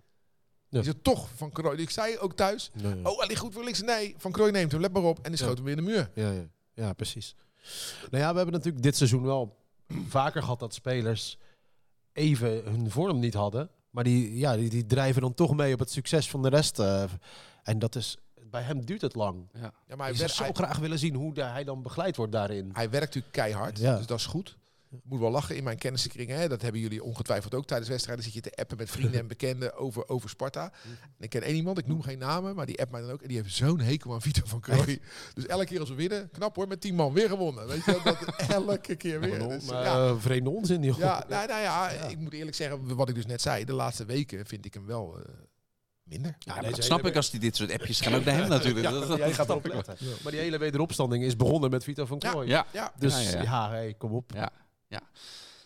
Ja. Is het toch van Krooi. Ik zei ook thuis. Nee, ja. Oh, hij ligt goed voor links. Nee, Van Krooi neemt hem. Let maar op. En die Ja. schoot hem weer in de muur. Ja, ja. ja, precies. Nou ja, we hebben natuurlijk dit seizoen wel *clears throat* vaker gehad dat spelers even hun vorm niet hadden. Maar die, ja, die, die drijven dan toch mee op het succes van de rest. eh. en dat is bij hem duurt het lang. Ja, maar Hij zou zo hij, graag willen zien hoe hij dan begeleid wordt daarin. hij werkt natuurlijk keihard, Ja. dus dat is goed. Ik moet wel lachen in mijn kennissenkring. Hè? Dat hebben jullie ongetwijfeld ook tijdens wedstrijden. Zit je te appen met vrienden *laughs* en bekenden over, over Sparta. En ik ken één iemand, ik noem geen namen, maar die appt mij dan ook. En die heeft zo'n hekel aan Vito van Krooi. Dus elke keer als we winnen, knap hoor, met 10 man weer gewonnen. Weet je, wel, dat *laughs* elke keer weer. Maar, Dus, ja, eh, vreemde onzin. Die ja, nou, nou ja, ik moet eerlijk zeggen, wat ik dus net zei. De laatste weken vind ik hem wel eh, minder. Ja, dat snap ik als die dit soort appjes gaan ook naar hem natuurlijk. *laughs* Dat, dat Jij gaat snap erop ik wel. letten. Maar die hele wederopstanding is begonnen met Vito van Ja. Krooi. Ja, Ja, Dus Ja, ja, ja, ja. hey, kom op. ja, ja.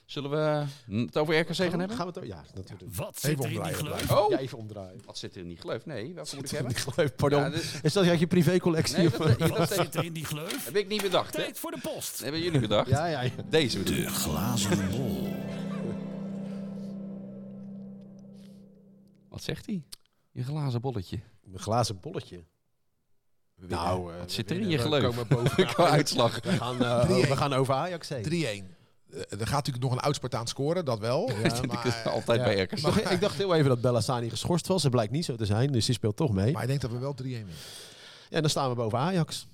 Zullen we het over RKC gaan hebben? Gaan we het Ja, natuurlijk. Wat Even zit er in die gleuf? Oh, Ja, even omdraaien. wat zit er in die gleuf? Nee, welke moet ik hebben? Pardon. Ja, dus- Is dat uit je privécollectie? nee, dat, dat, Wat zit er in die gleuf? heb ik niet bedacht. Hè? Tijd voor de post. Dat hebben jullie bedacht. ja, ja, ja. Deze bedoel. De glazen bol. *laughs* Wat zegt hij? Je glazen bolletje. Een glazen bolletje. Nou, eh, Wat we zit er in je We gleuf? komen boven. *laughs* Qua uitslag. We gaan, eh, 3-1. we gaan over Ajax heen. 3-1. Eh, er gaat natuurlijk nog een oud-Spartaan scoren, dat wel. Dat *laughs* Ja, vind ik maar, altijd Ja. bij Ik RKC. dacht, ik dacht heel even dat Bellassani geschorst was. Dat blijkt niet zo te zijn, dus die speelt toch mee. maar ik denk dat we wel 3-1 winnen. Ja, en dan staan we boven Ajax.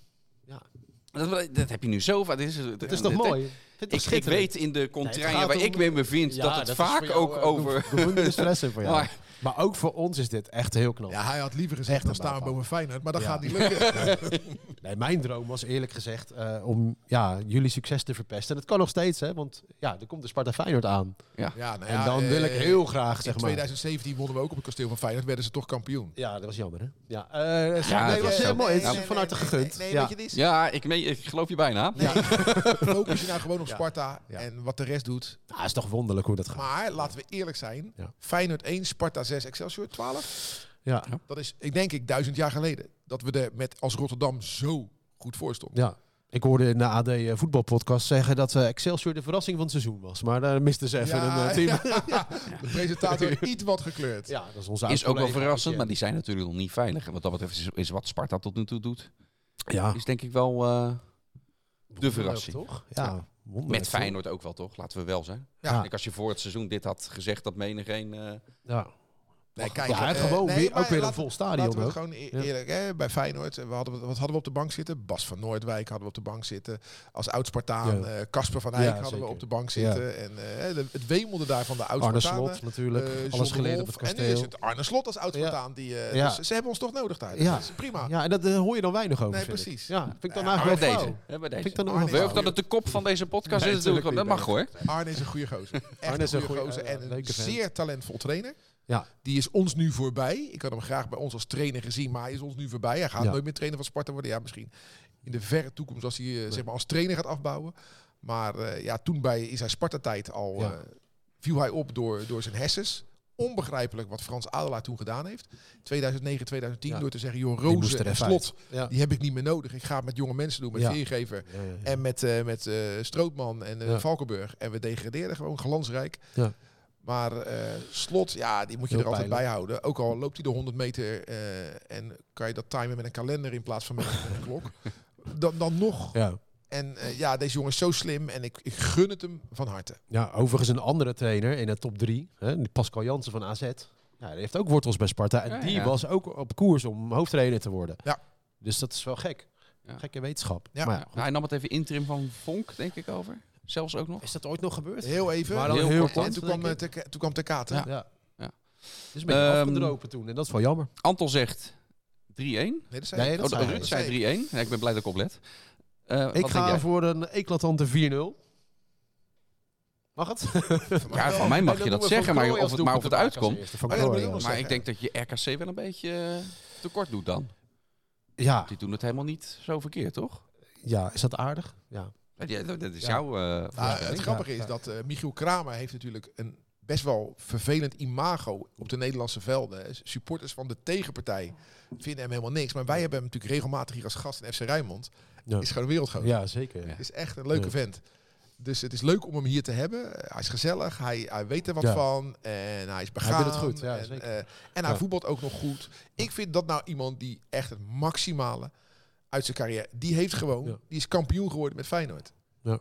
Dat, dat heb je nu zo vaak. Dat is, Het is toch mooi? Ik het weet in de Nee, contraien het waar ik om- me in bevind Ja, dat het is voor vaak jou, ook eh, over... gevoelde interesse voor *laughs* jou. Maar Maar ook voor ons is dit echt heel knap. Ja, hij had liever gezegd, Echt dan staan boven Feyenoord. Maar dat Ja. gaat niet lukken. *laughs* Nee, mijn droom was eerlijk gezegd eh, om ja, jullie succes te verpesten. En het kan nog steeds, hè, want ja, er komt de Sparta Feyenoord aan. Ja, nou en ja, dan wil ik eh, heel graag, In zeg maar. 2017 wonnen we ook op het kasteel van Feyenoord. Werden ze toch kampioen. Ja, dat was jammer, hè? Ja, eh Ja, nee, dat was is heel mooi. Het Ja. is van harte gegund. Nee, ja. weet je, ja, ik, meen, ik geloof je bijna. *laughs* focus je nou gewoon op Ja. Sparta. Ja. En wat de rest doet. Nou, het is toch wonderlijk hoe dat gaat. Maar laten we eerlijk zijn. Ja. Feyenoord 1, Sparta 6, Excelsior 12. Ja. Dat is, ik denk ik, duizend jaar geleden. Dat we er met als Rotterdam zo goed voor stonden. ja. Ik hoorde in de AD eh, voetbalpodcast zeggen dat eh, Excelsior de verrassing van het seizoen was. Maar daar miste ze even Ja, een eh, team. ja. *laughs* Ja. De presentator iets wat gekleurd. dat is onze Is ook wel verrassend, ja. maar die zijn natuurlijk nog niet veilig. En wat dat betreft is, is wat Sparta tot nu toe doet, Ja, is denk ik wel eh, de verrassing. toch? Ja, Met? Feyenoord ook wel, toch? Laten we wel zijn. Ja. Ik als je voor het seizoen dit had gezegd, dat menig een... eh, Ja. Nee, kijk, ja, eh, gewoon nee, weer, ook weer een vol stadion. Laten we gewoon e- Ja. eerlijk, hè, bij Feyenoord, we hadden, wat hadden we op de bank zitten? Bas van Noordwijk hadden we op de bank zitten. Als oud-Spartaan, Ja. eh, Casper van Eyck Ja, hadden we op de bank Ja. zitten. En eh, het wemelde daar van de Arne oud-Spartanen. Slot natuurlijk. Alles geleerd op het En nu is kasteel. het Arne Slot als oud-Spartaan. Die, eh, Ja. dus ze hebben ons toch nodig daar. Ja. Dat is prima. Ja, en dat hoor je dan weinig over. Nee, vind ik. precies. Ja, vind ik dan eigenlijk wel deze. flauw. hè, bij deze. Vind ik dan Arne dat het de kop van deze podcast is? Dat mag hoor. Arne is een goede gozer. Echt Arne is een goede goeie- gozer. En een zeer talentvol trainer. Ja. Die is ons nu voorbij. Ik had hem graag bij ons als trainer gezien, maar hij is ons nu voorbij. Hij gaat Ja. nooit meer trainer van Sparta worden. Ja, misschien in de verre toekomst als hij eh, zeg maar als trainer gaat afbouwen. Maar eh, ja, toen bij in zijn Sparta-tijd al Ja. eh, viel hij op door, door zijn hersens. Onbegrijpelijk wat Frans Adelaar toen gedaan heeft. 2009, 2010 Ja. door te zeggen, joh, Die moest Rozen er en Slot, Ja. die heb ik niet meer nodig. Ik ga het met jonge mensen doen, met. Veergever. En met, met Strootman en. Valkenburg. En we degradeerden gewoon glansrijk. Ja. Maar eh, slot, ja, die moet je Heel er altijd pijnlijk. bij houden. Ook al loopt hij de 100 meter eh, en kan je dat timen met een kalender in plaats van met een klok. *laughs* Dan, dan nog. Ja. En eh, ja, deze jongen is zo slim en ik, ik gun het hem van harte. ja, overigens een andere trainer in de top 3, hè, die Pascal Jansen van AZ. Ja, die heeft ook wortels bij Sparta. En Ja, die ja. was ook op koers om hoofdtrainer te worden. Ja. Dus dat is wel gek. Ja. Gekke wetenschap. Ja. Maar ja, hij nam het even interim van Vonk, denk ik, over. Zelfs ook nog. Is dat ooit nog gebeurd? Heel even. Maar dan Heel heel, kort, kort. en toen kwam, eh, te, toen kwam. Ja. ja. Ja. Is een beetje Ehm, afgedropen toen. En dat is wel jammer. Anton zegt 3-1. Nee, dat zei Nee, dat Oh, zei Ruud hij. zei 3-1. Ja, ik ben blij dat ik oplet. Eh, wat Ik ga voor een eclatante 4-0. Mag het? *laughs* Ja, van mij mag je dat zeggen, maar of het, maar of het uitkomt. Oh Maar ik denk dat je RKC wel een beetje eh, tekort doet dan. Ja, Die doen het helemaal niet zo verkeerd, toch? ja, is dat aardig? Ja. Ja, die- dat is Ja. jouw eh Nou, het grappige is Ja. dat eh, Michiel Kramer heeft natuurlijk een best wel vervelend imago op de Nederlandse velden. Supporters van de tegenpartij vinden hem helemaal niks. Maar wij hebben hem natuurlijk regelmatig hier als gast in FC Rijnmond. Ja. Is gewoon een wereldgozer. ja, zeker. Ja. Is echt een leuke Ja. vent. Dus het is leuk om hem hier te hebben. Hij is gezellig, hij, hij weet er wat Ja. van en hij is begaan. doet het goed, ja, en, zeker. eh, en hij Ja. voetbalt ook nog goed. Ik vind dat nou iemand die echt het maximale uit zijn carrière... Die heeft gewoon, Ja. die is kampioen geworden met Feyenoord. Ja.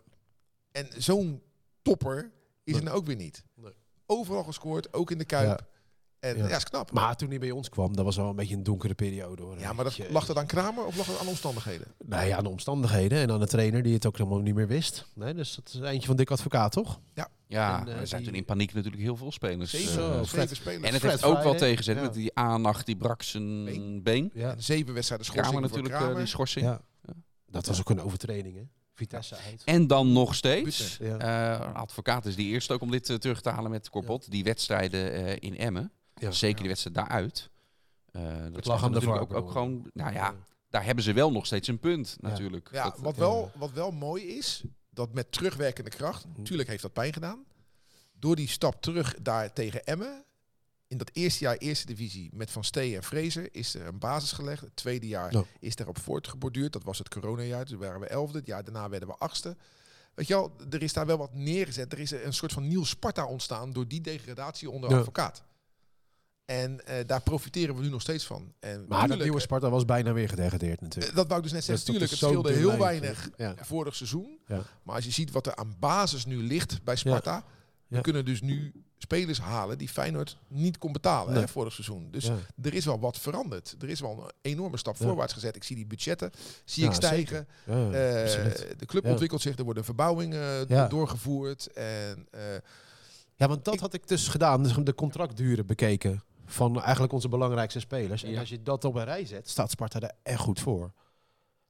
En zo'n topper is Nee. er nou ook weer niet. Nee. Overal gescoord, ook in de Kuip. Ja. En Ja. ja, is knap. Maar toen hij bij ons kwam, dat was wel een beetje een donkere periode hoor. ja, maar dat, lag het aan Kramer of lag het aan omstandigheden? Nou ja, aan de omstandigheden en aan de trainer die het ook helemaal niet meer wist. Nee, dus dat is eentje van dik advocaat, toch? Ja, En, eh, er zijn die- toen in paniek natuurlijk heel veel spelers. Zeven, eh, spelers. en het Fred heeft ook wel tegenzet Ja. met die aannacht, die brak zijn Been. been. Ja. En zeven wedstrijden schorsing Kramer voor natuurlijk, eh, Kramer. die schorsing. ja. Dat was ook een overtreding, hè? Vitesse uit. En dan nog steeds, Ja. eh, een advocaat is die eerste ook om dit terug te halen met Corbot, die wedstrijden eh, in Emmen. Ja. Zeker die wedstrijd daaruit. Eh dat lag is de natuurlijk ook, ook gewoon, nou ja, daar hebben ze wel nog steeds een punt Ja. natuurlijk. Ja, Dat- wat, wel, wat wel mooi is, dat met terugwerkende kracht, natuurlijk heeft dat pijn gedaan. Door die stap terug daar tegen Emmen, in dat eerste jaar eerste divisie met Van Stee en Vrezen, is er een basis gelegd. Het tweede jaar Ja. is daarop voortgeborduurd. Dat was het coronajaar, toen waren we elfde. Het jaar daarna werden we achtste. Weet je wel, er is daar wel wat neergezet. Er is een soort van nieuw Sparta ontstaan door die degradatie onder Ja. advocaat. En eh, daar profiteren we nu nog steeds van. En Maar dat nieuwe Sparta was bijna weer gedegradeerd natuurlijk. eh, dat wou ik dus net zeggen. Dus dat Tuurlijk, is het zo'n scheelde heel weinig Ja. vorig seizoen. Ja. Maar als je ziet wat er aan basis nu ligt bij Sparta, we kunnen dus nu spelers halen die Feyenoord niet kon betalen Nee. hè, vorig seizoen. Dus er is wel wat veranderd. Er is wel een enorme stap voorwaarts gezet. Ik zie die budgetten zie ik stijgen. Eh, de club ontwikkelt zich. Er worden verbouwingen doorgevoerd. En eh, Ja, want dat Ik- had ik dus gedaan. Dus de contractduren bekeken van eigenlijk onze belangrijkste spelers. En Ja. als je dat op een rij zet, staat Sparta er echt goed voor.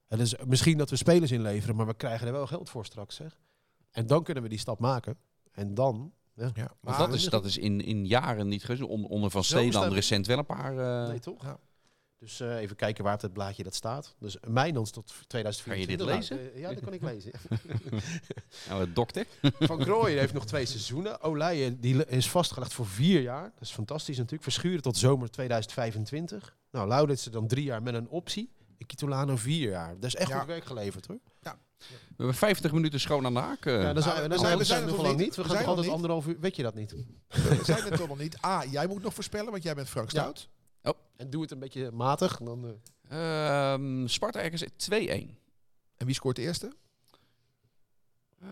En dus misschien dat we spelers inleveren, maar we krijgen er wel geld voor straks, zeg. En dan kunnen we die stap maken. En dan... Ja. Maar dat is, dat is in, in jaren niet gezien. On- Onder Van dat- recent wel een paar... eh, Nee, toch? Ja. Dus eh, even kijken waar op het blaadje dat staat. Dus Mijnans tot 2024. Kan je dit Nou, lezen? eh, ja, dat kan ik lezen. *laughs* nou, het dokter. *laughs* Van Krooijen heeft nog twee seizoenen. Olijen die is vastgelegd voor vier jaar. Dat is fantastisch natuurlijk. Verschuren tot zomer 2025. Nou, Lauritsen dan drie jaar met een optie. Ikitolano vier jaar. Dat is echt Ja. goed werk geleverd hoor. We hebben 50 minuten schoon aan de haak. eh. Ja, dan zijn we, dan maar zijn we we, zijn zijn er nog niet. We We gaan nog altijd niet. anderhalf uur. Weet je dat niet? we zijn het toch nog niet. A, jij moet nog voorspellen, want jij bent Frank Ja. Stout. En doe het een beetje matig. Dan, eh, Ehm, Sparta ergens 2-1. En wie scoort de eerste? Eh,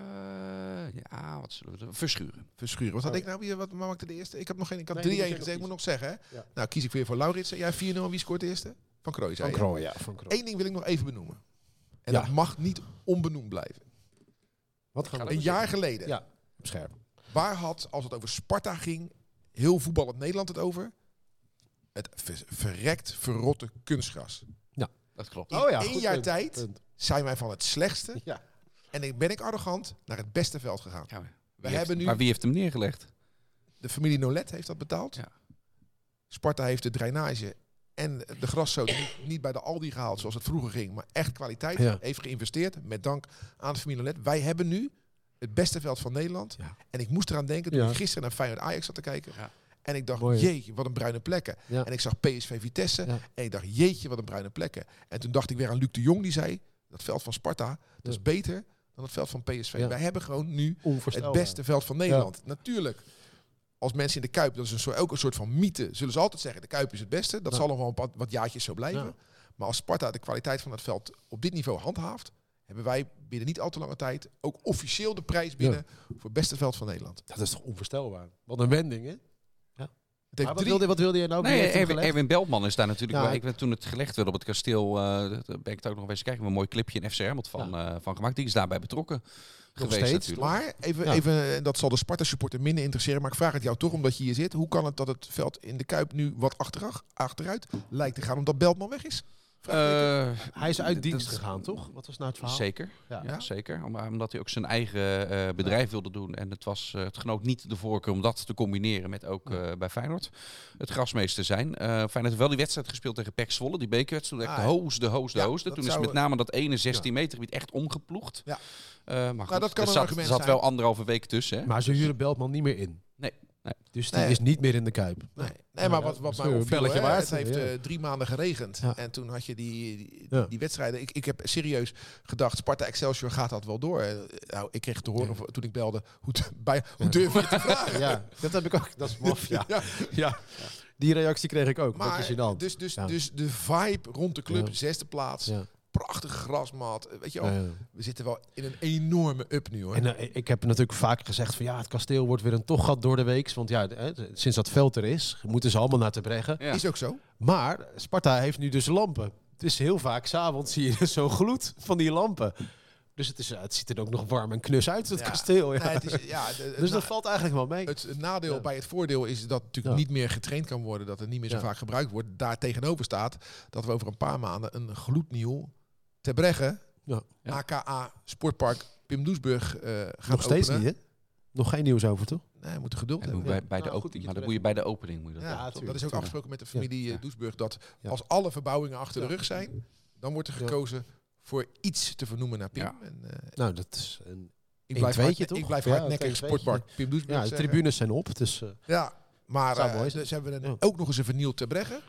ja, wat zullen we doen? Verschuren. Verschuren. Wat had Oh. ik nou weer? Wat maakte de eerste? Ik heb nog geen. Ik had Nee, 3-1 die moet je gezegd. Ik moet nog zeggen. Hè? Ja. Nou, kies ik weer voor Laurits. Jij 4-0. Wie scoort de eerste? Van Krooi. zei van je. Krooijen, ja. Van Krooijen. Eén ding wil ik nog even benoemen. En Ja. dat mag niet onbenoemd blijven. Wat gaan we Een jaar geleden. Ja, scherp. Waar had, als het over Sparta ging, heel voetballend Nederland het over? Het ver- verrekt, verrotte kunstgras. Dat klopt. In Oh ja, één goed jaar punt, tijd punt. zijn wij van het slechtste *laughs* Ja. en ik ben ik arrogant naar het beste veld gegaan. Ja, maar We wie heeft- hebben nu Maar wie heeft hem neergelegd? de familie Nolet heeft dat betaald. Ja. Sparta heeft de drainage en de graszoot niet, niet bij de Aldi gehaald zoals het vroeger ging, maar echt kwaliteit. Ja. Heeft geïnvesteerd met dank aan de familie Nolet. Wij hebben nu het beste veld van Nederland. Ja. En ik moest eraan denken toen Ja. ik gisteren naar Feyenoord Ajax zat te kijken. En ik dacht, Mooi, jeetje, wat een bruine plekken. Ja. En ik zag PSV Vitesse. Ja. En ik dacht, jeetje, wat een bruine plekken. En toen dacht ik weer aan Luc de Jong, die zei... dat veld van Sparta, dat Ja. is beter dan het veld van PSV. Ja. Wij hebben gewoon nu het beste veld van Nederland. Natuurlijk, als mensen in de Kuip... dat is een soort, ook een soort van mythe... zullen ze altijd zeggen, de Kuip is het beste. Dat Ja. zal nog wel een wat, wat jaartjes zo blijven. Ja. Maar als Sparta de kwaliteit van het veld op dit niveau handhaaft... hebben wij binnen niet al te lange tijd... ook officieel de prijs binnen... voor het beste veld van Nederland. Dat is toch onvoorstelbaar? Wat een wending, hè? Wat, drie... wilde, wat wilde je nou? Nee, Erwin? Erwin Beltman is daar natuurlijk. Ja. bij. Ik ben toen het gelegd werd op het kasteel. daar ben ik het ook nog eens kijken. Een mooi clipje in FC Hermelt van, eh, van gemaakt. Die is daarbij betrokken geweest steeds, natuurlijk. Maar even, Ja. even, en dat zal de Sparta supporter minder interesseren. Maar ik vraag het jou toch, omdat je hier zit. Hoe kan het dat het veld in de Kuip nu wat achterag, achteruit lijkt te gaan, omdat Beltman weg is? Eh, Hij is uit dienst gegaan, toch? Wat was nou het verhaal? Zeker, Ja. zeker. Om- Omdat hij ook zijn eigen eh, bedrijf wilde doen. En het, was, eh, het genoot niet de voorkeur om dat te combineren met ook eh, bij Feyenoord het grasmeester zijn. Eh Feyenoord heeft wel die wedstrijd gespeeld tegen PEC Zwolle. Die bekerwedstrijd. Toen echt Ah, de ja. hoosde, hoosde, Ja, hoosde. dat Toen is met name dat ene 16 meter gebied echt omgeploegd. Ja. Eh, maar goed, dat kan er zat, wel anderhalve week tussen. Maar ze huren Beltman niet meer in. Nee, nee. Dus die Nee. is niet meer in de Kuip. Nee, nee maar wat, wat mij opviel, hè, waard, het heeft ja. eh, drie maanden geregend. Ja. En toen had je die, die, Ja. die wedstrijden. Ik, ik heb serieus gedacht, Sparta Excelsior gaat dat wel door. Eh, Nou, ik kreeg te horen Ja. toen ik belde, hoe, te- *laughs* bij, hoe durf je te *laughs* vragen? Ja, dat heb ik ook. Dat is maf, ja. *laughs* Ja. ja. Die reactie kreeg ik ook. Maar dus, dus, Ja. dus de vibe rond de club, Ja. zesde plaats, Ja. Prachtige grasmat. Eh, Weet je wel, we zitten wel in een enorme up nu hoor. En eh, ik heb natuurlijk vaak gezegd van ja, het kasteel wordt weer een toch gat door de week. Want ja, eh, sinds dat veld er is, moeten ze allemaal naar te breggen. Ja. Is ook zo. Maar Sparta heeft nu dus lampen. Het is heel vaak, s'avonds zie je dus *laughs* zo'n gloed van die lampen. Dus het, is, het ziet er ook nog warm en knus uit, het Ja. kasteel. Ja. Nee, het is, ja, de- *laughs* dus dat valt eigenlijk wel mee. Het, het nadeel Ja. bij het voordeel is dat het natuurlijk Ja. niet meer getraind kan worden, dat het niet meer zo Ja. vaak gebruikt wordt. Daar tegenover staat dat we over een paar maanden een gloednieuw Ter Breggen, Ja. Ja. AKA Sportpark Pim Doesburg eh gaan Nog steeds openen. niet, hè? Nog geen nieuws over, toch? Nee, we moeten geduld En hebben. bij, bij de Nou, goed opening, maar dan moet je bij de opening moet je dat Ja, doen, dat is ook tuurlijk. afgesproken met de familie Ja. eh, Doesburg dat Ja. als alle verbouwingen achter de Ja. rug zijn, dan wordt er Ja. gekozen voor iets te vernoemen naar Pim. Ja. En, eh, Nou, dat is een... ik Een blijf, toch? ik blijf Ja, hardnekkig. Sportpark Pim Doesburg Ja, de zeggen. tribunes zijn op, dus... eh, Ja, maar eh, zijn. dus hebben Ja. ook nog eens een vernieuwd te breggen.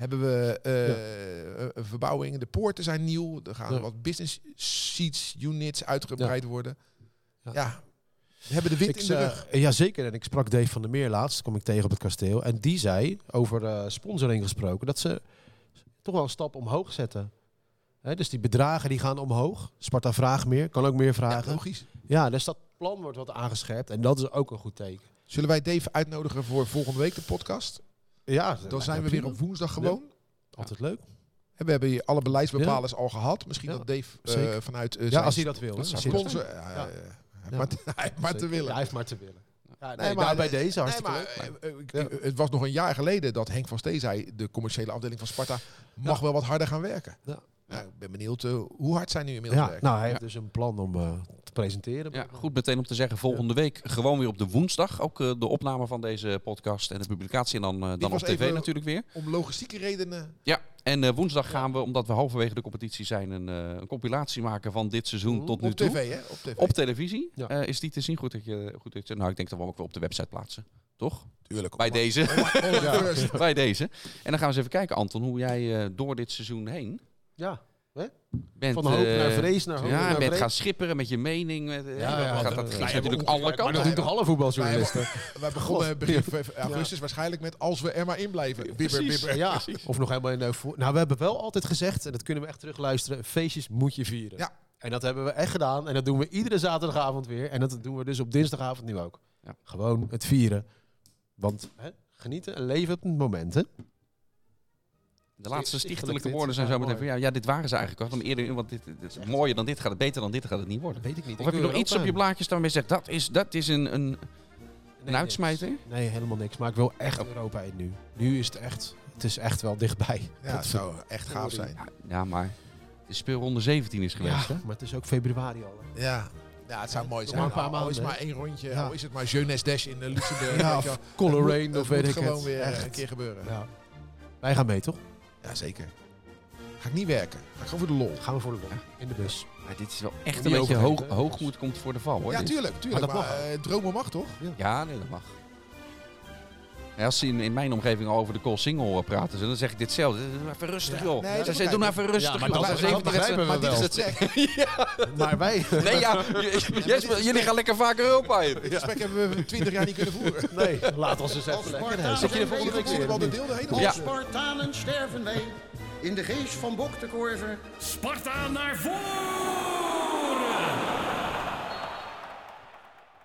Hebben we verbouwing. De poorten zijn nieuw. Er gaan Ja. wat business seats, units uitgebreid worden. Ja. Ja. we hebben de wind Ik, in de eh, rug. ja, zeker. En ik sprak Dave van der Meer laatst, kom ik tegen op het kasteel. En die zei, over sponsoring gesproken, dat ze toch wel een stap omhoog zetten. Hè, dus die bedragen die gaan omhoog. Sparta vraagt meer, kan ook meer Ja, vragen. logisch. Ja, dus dat plan wordt wat aangescherpt. En dat is ook een goed teken. Zullen wij Dave uitnodigen voor volgende week de podcast? Ja, Dan zijn we weer op woensdag gewoon. Altijd leuk. En we hebben hier alle beleidsbepalers al gehad. Misschien Ja, dat Dave eh, vanuit uh, Ja, als hij dat wil. sponsor... ja, Ja. eh, hij heeft Ja. maar, maar te willen. Hij heeft maar te willen. Ja, nee, Nee, maar- nou, bij deze Nee, hartstikke maar, leuk. eh, eh, Het was nog een jaar geleden dat Henk van Stee zei... de commerciële afdeling van Sparta mag Ja. wel wat harder gaan werken. Ja. Nou, ik ben benieuwd eh, hoe hard zijn nu inmiddels Ja, werken. nou, hij heeft dus een plan om eh, presenteren. Ja, goed meteen om te zeggen, volgende week gewoon weer op de woensdag. Ook eh, de opname van deze podcast en de publicatie. En dan, eh, dan op tv natuurlijk weer. Om logistieke redenen... Ja, en eh, woensdag gaan we, omdat we halverwege de competitie zijn, een, een compilatie maken van dit seizoen tot nu op toe. tv, hè? Op tv. Op televisie Ja. is die te zien. Goed dat je, goed dat je, nou, ik denk dat we hem ook wel op de website plaatsen. Toch? Tuurlijk. Bij deze. *laughs* Bij deze. En dan gaan we eens even kijken, Anton, hoe jij door dit seizoen heen Ja, bent. van hoop eh, naar vrees naar hoop Ja, naar en bent gaan schipperen met je mening. Met, eh, Ja, ja, gaat, dat- hebben natuurlijk alle maar kanten. dat doen toch alle voetbaljournalisten? Wij begonnen begin augustus waarschijnlijk met als we er maar in blijven. Bibber, bibber. Ja, of nog helemaal in voor. Nou, we hebben wel altijd gezegd, en dat kunnen we echt terugluisteren, feestjes moet je vieren. Ja. En dat hebben we echt gedaan. En dat doen we iedere zaterdagavond weer. En dat doen we dus op dinsdagavond nu ook. Ja. Gewoon het vieren. Want hè, genieten en leven op het moment, hè? De laatste Stichtelijk stichtelijke woorden zijn zo meteen van ja, ja, dit waren ze eigenlijk al. Eerder, want dit, dit is mooier dan dit gaat het, beter dan dit gaat het niet worden. weet ik niet. Of heb je nog iets op je blaadjes waarmee je zegt dat is, dat is een, een, een uitsmijter? Nee, helemaal niks. Maar ik wil echt Europa in nu. Nu is het echt, het is echt wel dichtbij. Ja, het zou echt gaaf zijn. Ja, ja, maar de speelronde 17 is geweest. Ja, hè? maar het is ook februari al. hè. Ja. Ja, het zou mooi zijn. maar een paar is maar één rondje, Ja. al is het maar Jeunesse Dash in Luxemburg. Ja, of wel. Color Het Rain, moet- of het weet moet ik gewoon het. weer eh, Echt. een keer gebeuren. Wij gaan mee, toch? Zeker. Ga ik niet werken. Ga ik gewoon voor de lol. Gaan we voor de lol. In de bus. Maar dit is wel echt een beetje hoog, hoogmoed komt voor de val hoor. Ja, dit. tuurlijk. tuurlijk Maar maar dat mag eh, dromen mag toch? Ja, nee, dat mag. Als ze in, in mijn omgeving al over de call single eh, praten, dan zeg ik ditzelfde. Even rustig Ja, joh. nee, Ze dat zeggen, doe nou even rustig Ja, maar joh. dat- Ze dat zeggen, begrijpen we Maar dit wel. is het zeg. *laughs* Maar wij... Nee, ja, *laughs* jullie gaan lekker vaak Europa in. Dit gesprek hebben we 20 jaar niet kunnen voeren. *laughs* Nee, laat ons eens even lekker. Spartaan Zit je er zijn volgende week weer? de Ja. Spartanen sterven wij in de geest van Bok de Korver. Sparta naar voren!